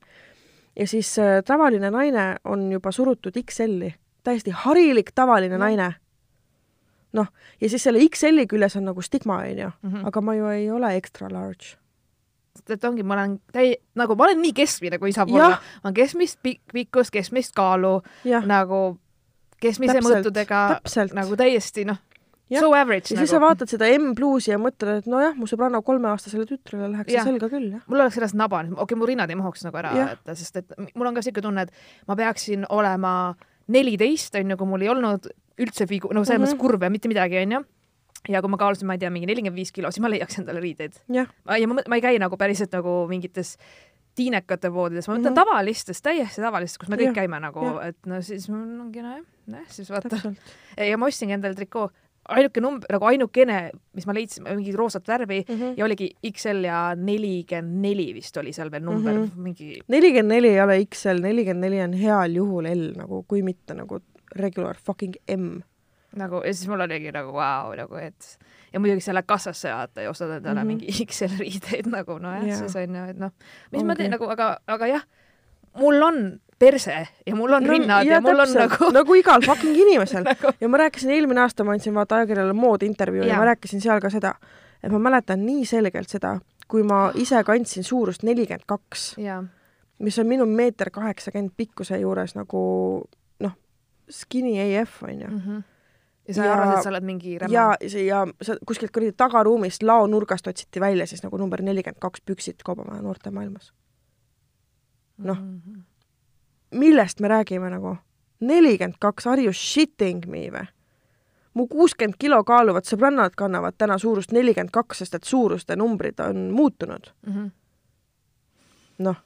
ja siis äh, tavaline naine on juba surutud XL-i, täiesti harilik tavaline mm -hmm. naine. noh, ja siis selle XL-i küljes on nagu stigma, on ju, mhm. aga ma ju ei ole extra large et ongi, ma olen täi-, nagu ma olen nii keskmine, kui saab ja. olla. ma olen keskmist pik pikkust, keskmist kaalu, nagu keskmise mõõtudega, nagu täiesti noh, so average. ja nagu. siis sa vaatad seda M pluusi ja mõtled, et nojah, mu sõbranna kolmeaastasele tütrele läheks see selga küll, jah. mul oleks sellest naba, okei okay,, mu rinnad ei mahuks nagu ära, et sest et mul on ka niisugune tunne, et ma peaksin olema neliteist, on ju, kui mul ei olnud üldse figu-, no selles mm -hmm. mõttes kurve, mitte midagi, on ju ja kui ma kaalusin, ma ei tea, mingi nelikümmend viis kilo, siis ma leiaks endale riideid. ja ma, ma ei käi nagu päriselt nagu mingites tiinekate poodides, ma mõtlen mm -hmm. tavalistes, täiesti tavalistes, kus me kõik ja. käime nagu, et no siis mul ongi nojah, noh siis vaata. ja ma ostsingi endale trikoo, ainuke number, nagu ainukene, mis ma leidsin, mingi roosat värvi mm -hmm. ja oligi XL ja nelikümmend neli vist oli seal veel number mm, -hmm. mingi. nelikümmend neli ei ole XL, nelikümmend neli on heal juhul L nagu, kui mitte nagu regular fucking M nagu ja siis mul oligi nagu vau wow,, nagu et ja muidugi lähed kassasse vaata ja ostad endale mm -hmm. mingi XL riideid nagu nojah yeah., siis on ju, et noh, mis okay. ma teen nagu, aga, aga jah, mul on perse ja mul on no, rinnad ja, ja mul täpselt. on nagu nagu igal fucking inimesel nagu... ja ma rääkisin eelmine aasta, ma andsin vaata ajakirjale Mood intervjuu ja. ja ma rääkisin seal ka seda, et ma mäletan nii selgelt seda, kui ma ise kandsin suurust nelikümmend kaks, mis on minu meeter kaheksakümmend pikkuse juures nagu noh, skinny AF onju mm. -hmm ja sa arvad, et sa oled mingi räme? ja, ja sa kuskilt kuradi tagaruumist laonurgast otsiti välja siis nagu number nelikümmend kaks püksid Kaubamaja noortemaailmas. noh mm -hmm., millest me räägime nagu? nelikümmend kaks, are you shitting me või? mu kuuskümmend kilo kaaluvad sõbrannad kannavad täna suurust nelikümmend kaks, sest et suuruste numbrid on muutunud mm. -hmm. noh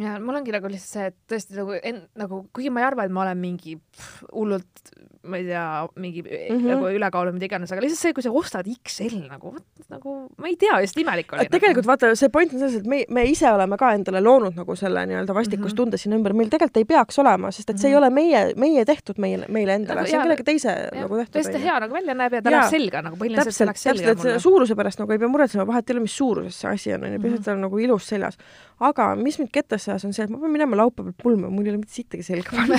ja mul ongi nagu lihtsalt see, et tõesti nagu en-, nagu kuigi ma ei arva, et ma olen mingi pff, hullult, ma ei tea, mingi mm -hmm. nagu ülekaalu või mida iganes, aga lihtsalt see, kui sa ostad XL nagu, nagu ma ei tea, lihtsalt imelik oli. tegelikult nagu. vaata, see point on selles, et me, me ise oleme ka endale loonud nagu selle nii-öelda vastikustunde mm -hmm. sinna ümber, meil tegelikult ei peaks olema, sest et see ei mhm. ole meie, meie tehtud meile, meile endale nagu,, see on kellegi teise ja, nagu tehtud. tõesti hea nagu välja näeb ja ta läheb selga nagu põhimõtteliselt see läks selga täpselt, mulle. suuruse pärast nagu ei pea muretsema, vahet ei ole, mis suuruses see asi on, onju, peaasi, et ta on nagu ilus seljas aga mis mind kettasse ajas, on see, et ma pean minema laupäeval pulma, mul ei ole mitte sittagi selga panna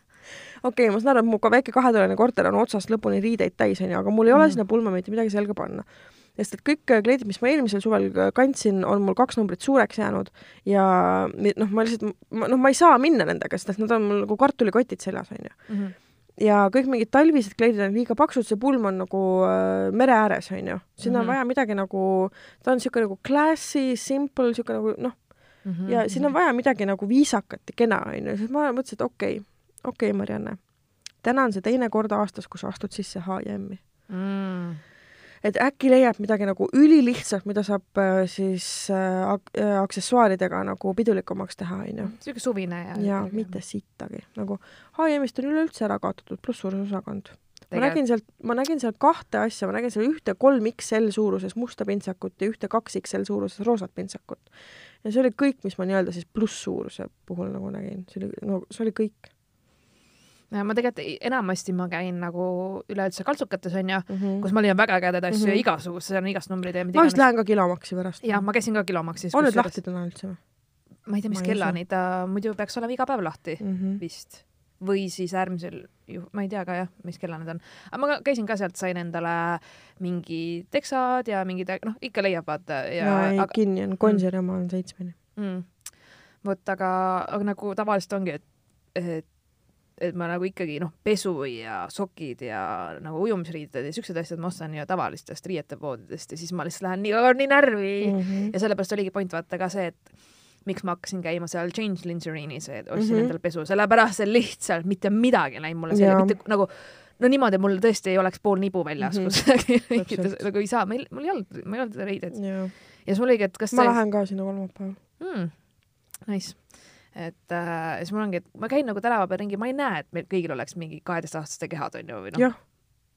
okei okay,, ma saan aru, et mu ka väike kahetoaline korter on otsast lõpuni riideid täis, onju, aga mul ei ole mm. sinna pulma mitte midagi selga panna. sest et kõik kleidid, mis ma eelmisel suvel kandsin, on mul kaks numbrit suureks jäänud ja noh, ma lihtsalt, noh, ma ei saa minna nendega, sest et nad on mul nagu kartulikotid seljas, onju. -hmm ja kõik mingid talvised kleidid on liiga paksud, see pulm on nagu äh, mere ääres, onju. sinna mm -hmm. on vaja midagi nagu, ta on niisugune nagu classy, simple, niisugune nagu noh, mm. -hmm, ja siin on mhm. vaja midagi nagu viisakat ja kena, onju, siis ma mõtlesin, et okei okay,, okei okay,, Marianne, täna on see teine kord aastas, kus astud sisse H&M-i mm. et äkki leiab midagi nagu ülilihtsat, mida saab äh, siis äh, äh, aksessuaaridega nagu pidulikumaks teha, onju. siuke suvine ja. ja mitte sittagi, nagu H&M-ist on üleüldse ära kaotatud plusssuurusosakond ma nägin sealt, ma nägin seal kahte asja, ma nägin seal ühte kolm XL suuruses musta pintsakut ja ühte kaks XL suuruses roosat pintsakut ja see oli kõik, mis ma nii-öelda siis plusssuuruse puhul nagu nägin, see oli, no see oli kõik. ma tegelikult enamasti ma käin nagu üleüldse kaltsukates onju mm, -hmm. kus ma leian väga ägedaid asju mm -hmm. ja igasugust, seal on igast numbrid ja mida ma vist lähen ka Kilomaksi pärast. jah, ma käisin ka Kilomaksis. on need lahti täna üldse või? ma ei tea, mis kellani ta muidu peaks olema iga päev lahti mm -hmm. vist või siis äärmisel juhul, ma ei tea ka jah, mis kella need on, aga ma käisin ka sealt, sain endale mingi teksad ja mingid, noh, ikka leiab vaata ja. ja ei aga... kinni on, Gonsiori oma on seitsmeni mm.. vot, aga, aga nagu tavaliselt ongi, et, et et ma nagu ikkagi noh, pesu ja sokid ja nagu ujumisriided ja siuksed asjad ma ostan ju tavalistest riietepoodidest ja siis ma lihtsalt lähen nii, nii närvi mm -hmm. ja sellepärast oligi point vaata ka see, et miks ma hakkasin käima seal Change Lingerine'is, et ostsin mm -hmm. endale pesu, sellepärast see lihtsalt mitte midagi ei läinud mulle selle, mitte nagu no niimoodi mul tõesti ei oleks pool nibu väljas mm, -hmm. kus riikides nagu ei saa, meil, mul ei olnud, mul ei olnud riideid. ja siis mul oligi, et kas ma see... lähen ka sinna kolmapäeval mm,. Nice et äh, siis mul ongi, et ma käin nagu tänava peal ringi, ma ei näe, et meil kõigil oleks mingi kaheteistaastaste kehad onju või noh. jah,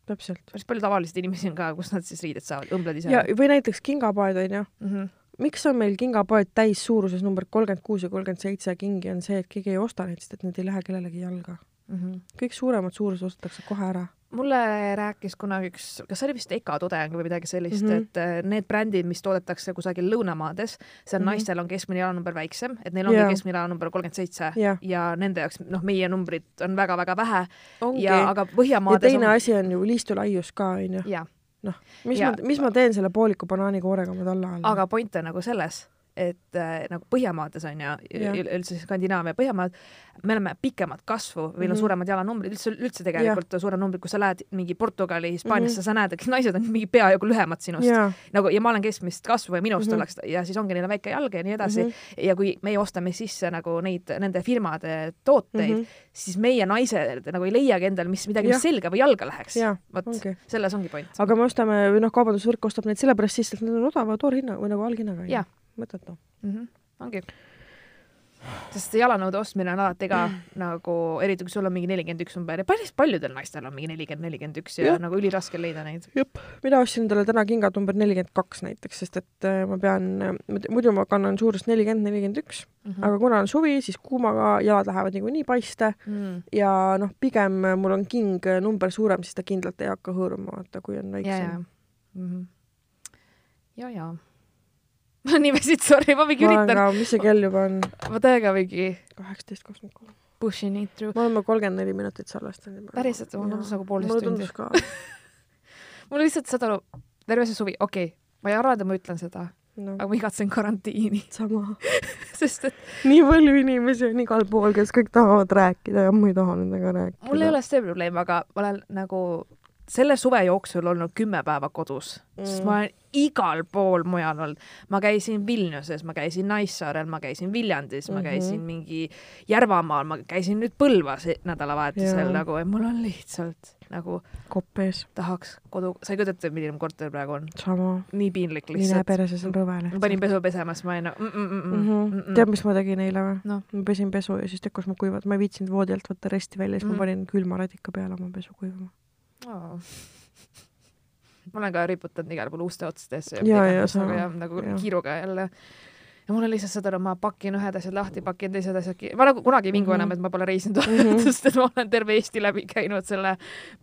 täpselt. päris palju tavalisi inimesi on ka, kus nad siis riided saavad, õmbled ise. ja, või näiteks kingapoed onju mm. -hmm miks on meil kingapoed täis suuruses number kolmkümmend kuus ja kolmkümmend seitse kingi, on see, et keegi ei osta neid, sest et need ei lähe kellelegi jalga mm. -hmm. kõik suuremad suurused ostetakse kohe ära mulle rääkis kunagi üks, kas see oli vist Eka tudeng või midagi sellist mm, -hmm. et äh, need brändid, mis toodetakse kusagil lõunamaades, seal mm -hmm. naistel on keskmine jalanumber väiksem, et neil ongi yeah. keskmine jalanumber kolmkümmend seitse ja nende jaoks, noh, meie numbrid on väga-väga vähe. ja aga Põhjamaades ja teine on... asi on ju liistulaius ka, onju noh, mis ja, ma, mis ma teen selle pooliku banaanikoorega oma talla all? aga point on nagu selles, et äh, nagu Põhjamaades on ju, üldse Skandinaavia Põhjamaad, me oleme pikemat kasvu, meil on mm -hmm. suuremad jalanumbrid, üldse, üldse tegelikult ja. suurem numbrid, kui sa lähed mingi Portugali, Hispaaniasse mm, -hmm. sa näed, et naised on mingi peaaegu lühemad sinust. nagu ja ma olen keskmist kasvu ja minust mm -hmm. oleks ja siis ongi neil väike jalg ja nii edasi mm. -hmm. ja kui meie ostame sisse nagu neid, nende firmade tooteid mm, -hmm. siis meie naised nagu ei leiagi endale, mis midagi, mis selga või jalga läheks. vot okay. selles ongi point. aga me ostame või noh, kaubandusvõrk ostab neid sellepärast sisse, et nad on odava toorhinnaga või nagu allhinnaga. Mõttetu mm. -hmm. ongi sest jalanõude ostmine on alati ka nagu, eriti kui sul on mingi nelikümmend üks number ja päris paljudel naistel on mingi nelikümmend, nelikümmend üks ja, nagu üliraske leida neid. jep, mina ostsin endale täna kingad number nelikümmend kaks näiteks, sest et äh, ma pean, muidu ma kannan suurust nelikümmend, nelikümmend üks, mhm. aga kuna on suvi, siis kuumaga jalad lähevad niikuinii paiste mm. ja noh, pigem mul on king number suurem, siis ta kindlalt ei hakka hõõruma, vaata, kui on väiksem. Mhm. ja, ja, ja, ja ma nimesid, sorry, ma mingi üritan. mis see kell juba on? ma täiega mingi. kaheksateist kakskümmend kolm. Pushing it through. me oleme kolmkümmend neli minutit salvestanud. päriselt, mul tundus nagu poolteist tundi. mulle tundus ka mul lihtsalt, saad aru, terve see suvi, okei okay,, ma ei arva, et ma ütlen seda no., aga ma igatsen karantiini. sama sest et nii palju inimesi on igal pool, kes kõik tahavad rääkida ja ma ei taha nendega rääkida. mul ei ole see probleem, aga ma olen nagu selle suve jooksul olnud kümme päeva kodus mm., sest ma olen igal pool mujal olnud. ma käisin Vilniuses, ma käisin Naissaarel, ma käisin Viljandis mm, -hmm. ma mhm. käisin mingi Järvamaal, ma käisin nüüd Põlvas nädalavahetusel nagu, et mul on lihtsalt nagu kopp ees. tahaks kodu, sa ei kujuta ette, milline mu korter praegu on? nii piinlik lihtsalt. mine perse, see on rõve lihtsalt. ma panin pesu pesema, siis ma olin nagu mm -mm -mm mm -hmm. mm -mm. tead, mis ma tegin eile või no.? ma pesin pesu ja siis tekkus mu kuivad, ma ei viitsinud voodi alt võtta resti välja, siis mm. ma panin külma radika peale oma pesu kuivama oh ma olen ka riputanud igale poole uste otstesse ja, ja, ja, ja nagu ja. kiiruga jälle ja mul on lihtsalt saad aru, ma pakin ühed asjad lahti, pakin teised asjad, ma nagu kunagi ei vingu -hmm. enam, et ma pole reisinud mm, -hmm. sest et ma olen terve Eesti läbi käinud selle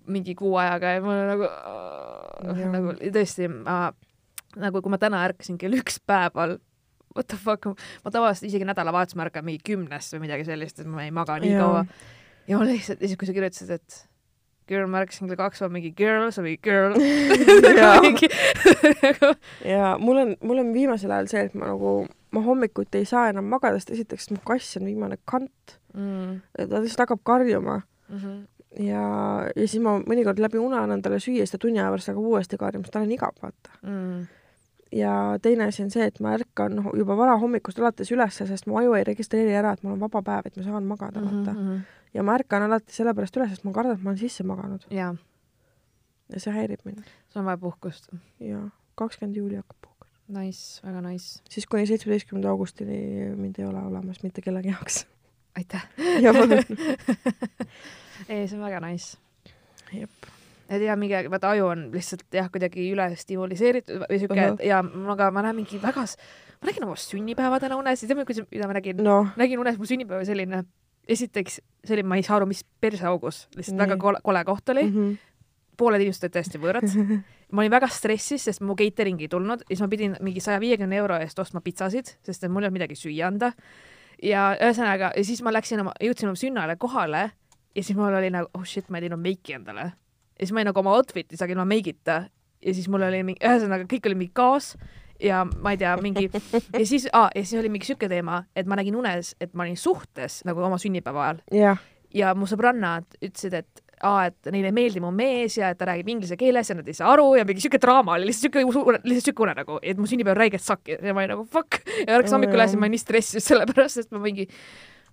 mingi kuu ajaga ja mul on nagu uh,, nagu tõesti, ma nagu kui ma täna ärkasin kell üks päeval, what the fuck, ma tavaliselt isegi nädalavahetusel ma ärkan mingi kümnest või midagi sellist, et ma ei maga nii ja. kaua. ja ma lihtsalt, ja siis, kui sa kirjutasid, et girl, ma ärkasin kell kaks, ma mingi girl, sa mingi girl ja mul on, mul on viimasel ajal see, et ma nagu, ma hommikuti ei saa enam magada, sest esiteks mu kass on viimane kant mm.. ta lihtsalt hakkab karjuma mm. -hmm. ja, ja siis ma mõnikord läbi une annan talle süüa, siis ta tunni aja pärast hakkab uuesti karjuma, sest tal on igav, vaata mm. ja teine asi on see, et ma ärkan noh, juba varahommikust alates ülesse, sest mu aju ei registreeri ära, et mul on vaba päev, et ma saan magada, vaata mm. -hmm ja ma ärkan alati sellepärast üles, sest ma kardan, et ma olen sisse maganud. ja see häirib mind. sul on vaja puhkust. jaa, kakskümmend juuli hakkab puhkus. Nice, väga nice. siis kuni seitsmeteistkümnenda augustini mind ei ole olemas mitte kellegi jaoks. aitäh. palun ei, see on väga nice. jep et ja mingi, vaata aju on lihtsalt jah, kuidagi üle stimuliseeritud või siuke uh -huh. ja aga ma näen mingi väga, ma nägin oma sünnipäeva täna unes, tead, mida ma nägin no.? nägin unes mu sünnipäev selline esiteks, see oli, ma ei saa aru, mis perseaugus, lihtsalt Nii. väga kole, kole koht oli mm. -hmm. pooled inimesed olid täiesti võõrad ma olin väga stressis, sest mu catering ei tulnud ja siis ma pidin mingi saja viiekümne euro eest ostma pitsasid, sest et mul ei olnud midagi süüa anda. ja ühesõnaga, ja siis ma läksin oma, jõudsin oma sünnale kohale ja siis mul oli nagu, oh shit, ma ei teinud meiki endale. ja siis ma olin nagu oma outfit'i sain ilma meigita ja siis mul oli mingi, ühesõnaga kõik oli mingi kaos ja ma ei tea, mingi ja siis ah,, ja siis oli mingi siuke teema, et ma nägin unes, et ma olin suhtes nagu oma sünnipäeva ajal. Yeah.. ja mu sõbrannad ütlesid, et aa, et neile ei meeldi mu mees ja et ta räägib inglise keeles ja nad ei saa aru ja mingi siuke draama oli, lihtsalt siuke, lihtsalt siuke unenägu, et mu sünnipäev räigelt sakki ja ma olin nagu fuck. Ja ärkasin hommikul üles ja ma olin nii stressis sellepärast, sest ma mingi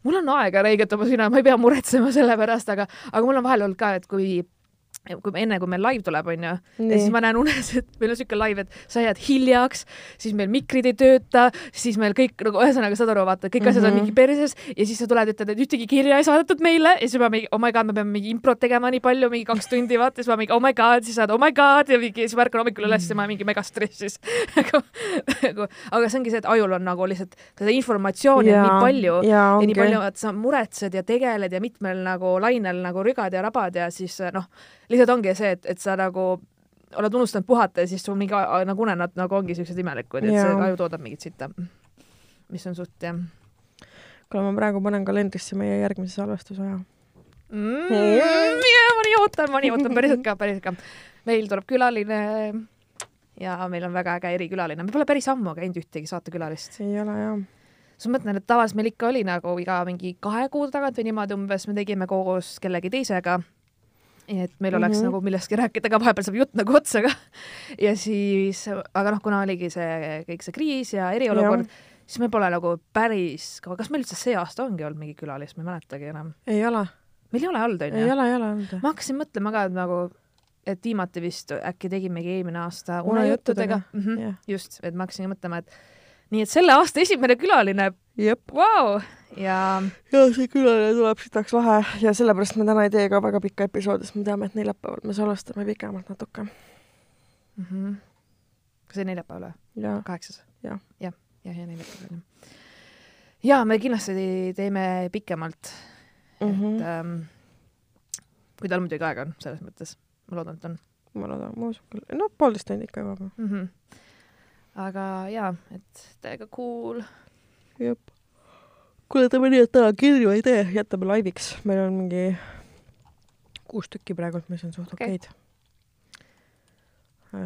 mul on aega räigelt oma sünna, ma ei pea muretsema selle pärast, aga, aga mul on vahel olnud ka, et kui kui enne, kui meil live tuleb, onju, ja siis ma näen unes, et meil on siuke live, et sa jääd hiljaks, siis meil mikrid ei tööta, siis meil kõik nagu ühesõnaga saad aru, vaata, kõik mm -hmm. asjad on mhm. mingi perses ja siis sa tuled, ütled, et ühtegi kirja ei saadetud meile ja siis ma mingi oh my god, me peame mingi improt tegema nii palju, mingi kaks tundi, vaata, siis ma mingi oh my god, siis saad oh my god ja mingi, siis ma ärkan hommikul üles ja ma mingi mega stressis nagu, nagu, aga see ongi see, et ajul on nagu lihtsalt seda informatsiooni ja, nii palju ja, ja nii palju, et sa muretsed ja tegeled ja mitmel nagu lainel nagu rügad ja rabad ja siis noh lihtsalt ongi see, et, et sa nagu oled unustanud puhata ja siis sul mingi nagu unenäod nagu ongi siuksed imelikud, et see aju toodab mingit sitta. mis on suht jah. kuule, ma praegu panen kalendrisse meie järgmise salvestusaja mm,. ja ma nii ootan, ma nii ootan, päriselt ka, päriselt ka. meil tuleb külaline ja meil on väga äge erikülaline, me pole päris ammu käinud ühtegi saatekülalist. ei ole jah siis ma mõtlen, et tavaliselt meil ikka oli nagu iga mingi kahe kuu tagant või niimoodi umbes me tegime koos kellegi teisega et meil oleks mm -hmm. nagu millestki rääkida ka, vahepeal saab jutt nagu otsa ka. ja siis, aga noh, kuna oligi see kõik see kriis ja eriolukord, siis me pole nagu päris kaua, kas meil üldse see aasta ongi olnud mingi külalist, ma ei mäletagi enam. ei ole. meil ei ole olnud, onju? ei ole, ei ole olnud. ma hakkasin mõtlema ka, et nagu, et viimati vist äkki tegimegi eelmine aasta unejuttudega mm. -hmm, yeah. just, et ma hakkasin mõtlema, et nii et selle aasta esimene külaline. Vau, ja. ja see külaline tuleb sitaks lahe ja sellepärast me täna ei tee ka väga pikka episoodi, sest me teame, et neljapäeval me salvestame pikemalt natuke mm. -hmm. kas see neljapäev või? kaheksas? jah, jah, jah, ja neljapäeval jah. ja me kindlasti teeme pikemalt mm. -hmm. et ähm, kui tal muidugi aega on, selles mõttes, ma loodan, et on. ma loodan, ma usun küll, no poolteist tundi ikka juba mm. -hmm. Aga jaa, et täiega cool. jep kuule, teeme nii, et täna kirju ei tee, jätame laiviks, meil on mingi kuus tükki praegult, mis on suht okay. okeid. Äh,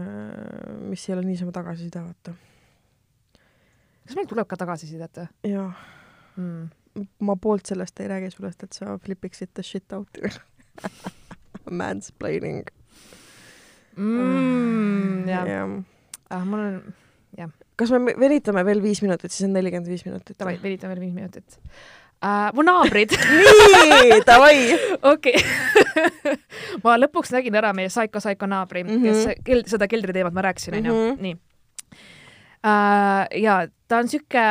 mis ei ole niisama tagasiside, vaata. kas meil tuleb ka tagasisidet või? jaa mm.. ma poolt sellest ei räägi sulle, et sa flipiksid the shit out'i Mansplaining. mm,. jah ja. ah,, mul on, jah. kas me venitame veel viis minutit, siis on nelikümmend viis minutit? Davai, venitame veel viis minutit uh,. mu naabrid nii, davai. okei. ma lõpuks nägin ära meie Saiko Saiko naabri mm, -hmm. kes kel, seda keldriteemat ma rääkisin, onju, mhm. nii uh,. ja ta on sihuke,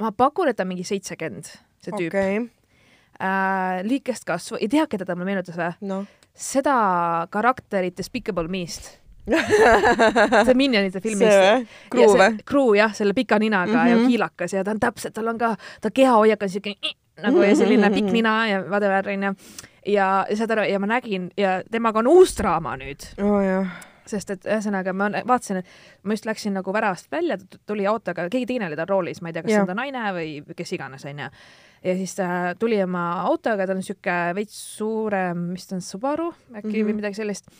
ma pakun, et ta on mingi seitsekümmend, see tüüp okay. uh,. lühikest kasvu, ei tea, keda ta mulle meenutas või no.? seda karakterit Despicable Me'st see Minionite filmist. see? Kruu või? Kruu jah, selle pika ninaga mm -hmm. ja mhm. kiilakas ja ta on täpselt, tal on ka, ta kehahoiak on siuke nagu ja selline pikk nina ja whatever onju. ja saad aru, ja ma nägin ja temaga on uus draama nüüd oh,. sest et ühesõnaga ma vaatasin, et ma just läksin nagu väravast välja, tuli autoga, keegi teine oli tal roolis, ma ei tea, kas see on ta naine või kes iganes onju ja siis ta tuli oma autoga, ta on siuke veits suurem, mis ta on, Subaru äkki mm -hmm. või midagi sellist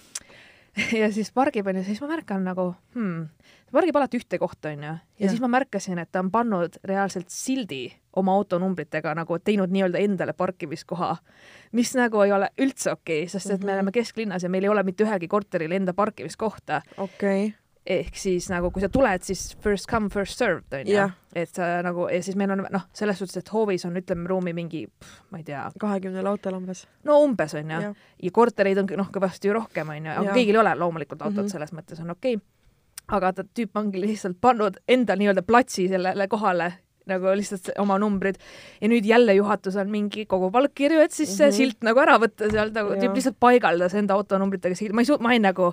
ja siis pargib onju, siis ma märkan nagu hmm,, ta pargib alati ühte kohta onju ja, ja siis ma märkasin, et ta on pannud reaalselt sildi oma autonumbritega nagu teinud nii-öelda endale parkimiskoha, mis nagu ei ole üldse okei okay,, sest et me mhm. oleme kesklinnas ja meil ei ole mitte ühelgi korteril enda parkimiskohta. okei okay ehk siis nagu kui sa tuled, siis first come, first served onju yeah.. et sa nagu ja siis meil on noh, selles suhtes, et hoovis on, ütleme, ruumi mingi, ma ei tea. kahekümnel autol umbes. no umbes onju yeah. ja kortereid on noh, kõvasti rohkem onju, aga yeah. kõigil ei ole loomulikult autot mm, -hmm. selles mõttes on okei okay. aga ta tüüp ongi lihtsalt pannud enda nii-öelda platsi sellele kohale nagu lihtsalt oma numbrid ja nüüd jälle juhatus on mingi kogu palkkirju, et siis mm -hmm. see mhm. silt nagu ära võtta sealt nagu tüüp lihtsalt paigaldas enda autonumbritega, ma ei suut-, ma ei nagu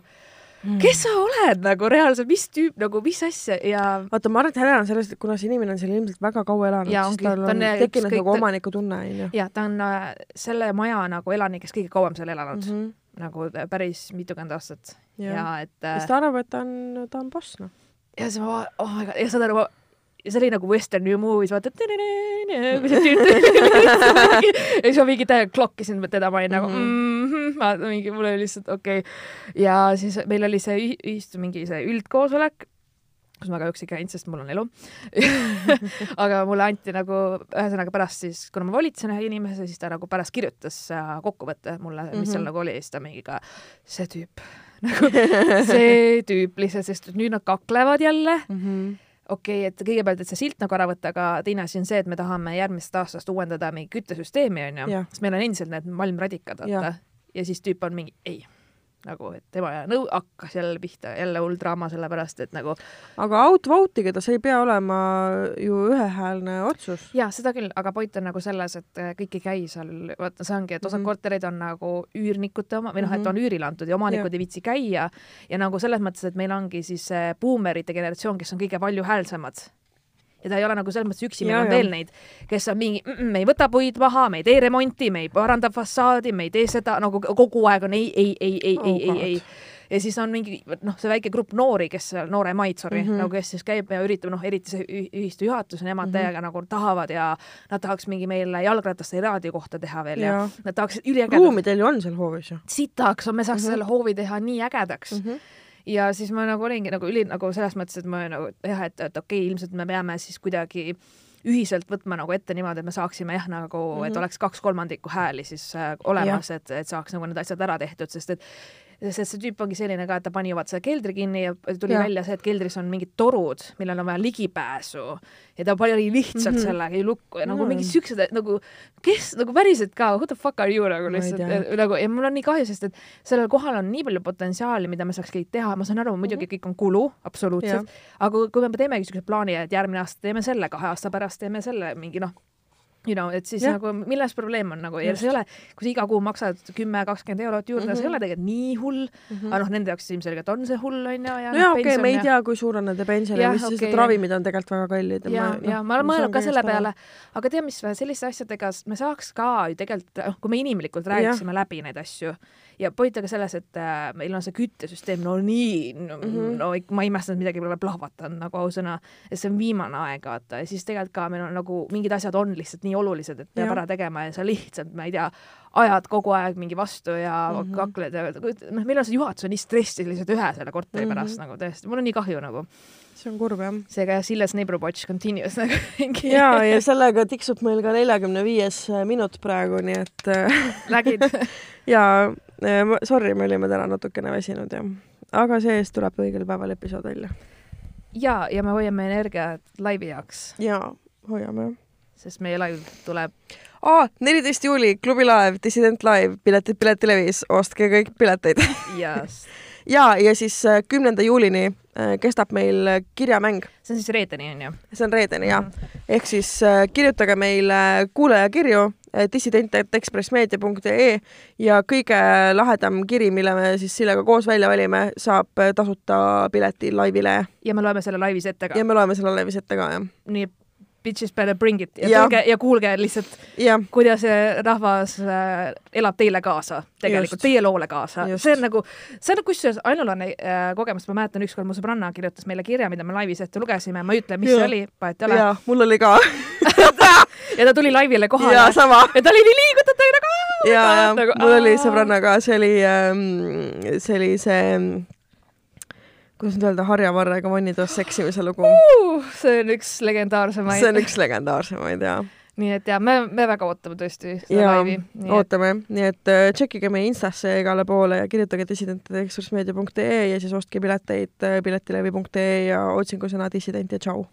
mm. kes sa oled nagu reaalselt, mis tüüp nagu, mis asja ja. vaata, ma arvan, et Helen on sellest, et kuna see inimene on seal ilmselt väga kaua elanud, siis tal on, on tekkinud ükskõik, nagu omanikutunne, onju. ja ta on äh, selle maja nagu elanikest kõige kauem seal elanud mm, -hmm. nagu päris mitukümmend aastat ja, ja et äh,. siis ta arvab, et ta on, ta on boss, noh. ja siis ma, oh my god, ja saad aru, ja see oli nagu Western Movies, vaata, ja siis ma mingi täiega klokkisin teda, ma olin nagu mm -hmm ma mingi, mul oli lihtsalt okei okay.. ja siis meil oli see ühistu mingi see üldkoosolek, kus ma kahjuks ei käinud, sest mul on elu aga mulle anti nagu, ühesõnaga pärast siis, kuna ma volitasin ühe inimese, siis ta nagu pärast kirjutas äh, kokkuvõtte mulle, mis mm -hmm. seal mhm. nagu oli siis ta mingi ka, see tüüp nagu see tüüp lihtsalt, sest nüüd nad kaklevad jälle mm. -hmm okei okay,, et kõigepealt, et see silt nagu ära võtta, aga teine asi on see, et me tahame järgmisest aastast uuendada mingi küttesüsteemi, onju, sest meil on endiselt need malmradikad, vaata. Ja siis tüüp on mingi ei nagu, et tema nõu-, hakkas jälle pihta, jälle hull draama, sellepärast et nagu. aga outvote iga ta, see ei pea olema ju ühehäälne otsus. ja seda küll, aga point on nagu selles, et äh, kõik ei käi seal, vaata, see ongi, et osad mm -hmm. korterid on nagu üürnikute oma või noh, et mhm. on üürile antud ja omanikud ja. ei viitsi käia ja nagu selles mõttes, et meil ongi siis buumerite generatsioon, kes on kõige valjuhäälsemad ja ta ei ole nagu selles mõttes üksi, meil on veel neid, kes on mingi mm, -mm, me ei võta puid maha, me ei tee remonti, me ei paranda fassaadi, me ei tee seda nagu kogu aeg on ei, ei, ei, ei oh,, ei, ei, ei ja siis on mingi noh, see väike grupp noori, kes, nooremaid, sorry mm, -hmm. nagu kes siis käib ja üritab, noh, eriti see ühistu juhatus, nemad mm -hmm. täiega nagu tahavad ja nad tahaks mingi meile jalgrataste raadio kohta teha veel ja, ja nad tahaks üliägedat. ruumi teil ju on seal hoovis ju. siit tahaks, me saaks mm -hmm. selle hoovi teha nii ägedaks mm. -hmm ja siis ma nagu olingi nagu üli nagu selles mõttes, et ma nagu jah, et, et okei okay,, ilmselt me peame siis kuidagi ühiselt võtma nagu ette niimoodi, et me saaksime jah, nagu mm, -hmm. et mhm. oleks kaks kolmandikku hääli siis äh, olemas, et, et saaks nagu need asjad ära tehtud, sest et sest see tüüp ongi selline ka, et ta pani vaata selle keldri kinni ja tuli ja. välja see, et keldris on mingid torud, millel on vaja ligipääsu ja ta pani lihtsalt mm -hmm. selle lukku ja nagu mm. mingid siuksed nagu, kes nagu päriselt ka, who the fuck are you nagu lihtsalt nagu ja mul on nii kahju, sest et sellel kohal on nii palju potentsiaali, mida me saaks kõik teha, ma saan aru, muidugi mm -hmm. kõik on kulu, absoluutselt, aga kui me teemegi siukse plaani, et järgmine aasta teeme selle, kahe aasta pärast teeme selle mingi noh you know, et siis ja. nagu milles probleem on nagu ja see ei ole, kui sa iga kuu maksad kümme, kakskümmend eurot juurde mm, -hmm. see ei mhm. ole tegelikult nii hull mm, -hmm. aga noh, nende jaoks ilmselgelt on see hull onju. no jaa, okei okay,, me ei tea, kui suur on nende pension ja mis okay. siis, et ravimid on tegelikult väga kallid. ja, ja, ja ma olen mõelnud ka selle peale, aga tead, mis selliste asjadega me saaks ka ju tegelikult, noh, kui me inimlikult räägiksime ja. läbi neid asju ja point aga selles, et äh, meil on see küttesüsteem no nii no, mm, -hmm. no ma ei imesta, et midagi pole plahvatanud nagu ausõna, et see on viimane aeg, vaata, ja siis tegelikult ka meil on nagu mingid asjad on lihtsalt nii olulised, et peab ja. ära tegema ja sa lihtsalt, ma ei tea, ajad kogu aeg mingi vastu ja mm -hmm. kakled ja noh, meil on see juhatus on nii stressis lihtsalt ühe selle korteri mm -hmm. pärast nagu tõesti, mul on nii kahju nagu see on kurb jah. seega Silles Neighbor Watch continues nagu mingi. ja, ja sellega tiksub meil ka neljakümne viies minut praegu, nii et nägid ja Sorry, me olime täna natukene väsinud ja aga see-eest tuleb õigel päeval episood välja. ja, ja me hoiame energiat laivi jaoks. jaa, hoiame. sest meie laiv tuleb aa, neliteist juuli, Klubi Live, Dissident Live, piletid Piletilevis, ostke kõik pileteid yes. ja, ja siis äh, kümnenda juulini äh, kestab meil kirjamäng. see on siis reedeni, on ju? see on reedeni, jah. Mhm. ehk siis äh, kirjutage meile kuulajakirju dissident.ekspressmeedia.ee ja kõige lahedam kiri, mille me siis Sillega koos välja valime, saab tasuta pileti laivile. ja me loeme selle laivis ette ka. ja me loeme selle laivis ette ka, jah. nii bitches better bring it ja, ja tulge ja kuulge lihtsalt, kuidas rahvas äh, elab teile kaasa, tegelikult Just. teie loole kaasa. see on nagu, see on kusjuures ainulane äh, kogemus, ma mäletan ükskord mu sõbranna kirjutas meile kirja, mida me laivis ette lugesime, ma ei ütle, mis ja. see oli, vahet ei ole. mul oli ka ja ta tuli laivile kohale. ja sama. ja ta oli nii liigutatud nagu. ja, ja nagu, mul oli sõbranna ka, see oli ähm,, see oli see kuidas nüüd öelda, harjavarrega vannitoas seksimise lugu uh,. see on üks legendaarsemaid. see on üks legendaarsemaid, jaa. nii et jaa, me, me väga ootame tõesti seda laivi. ootame, nii et uh, tšekkige meie Instasse ja igale poole ja kirjutage dissident.ekspressmeedia.ee ja siis ostke pileteid uh, piletilevi.ee ja otsingusõna dissident ja tšau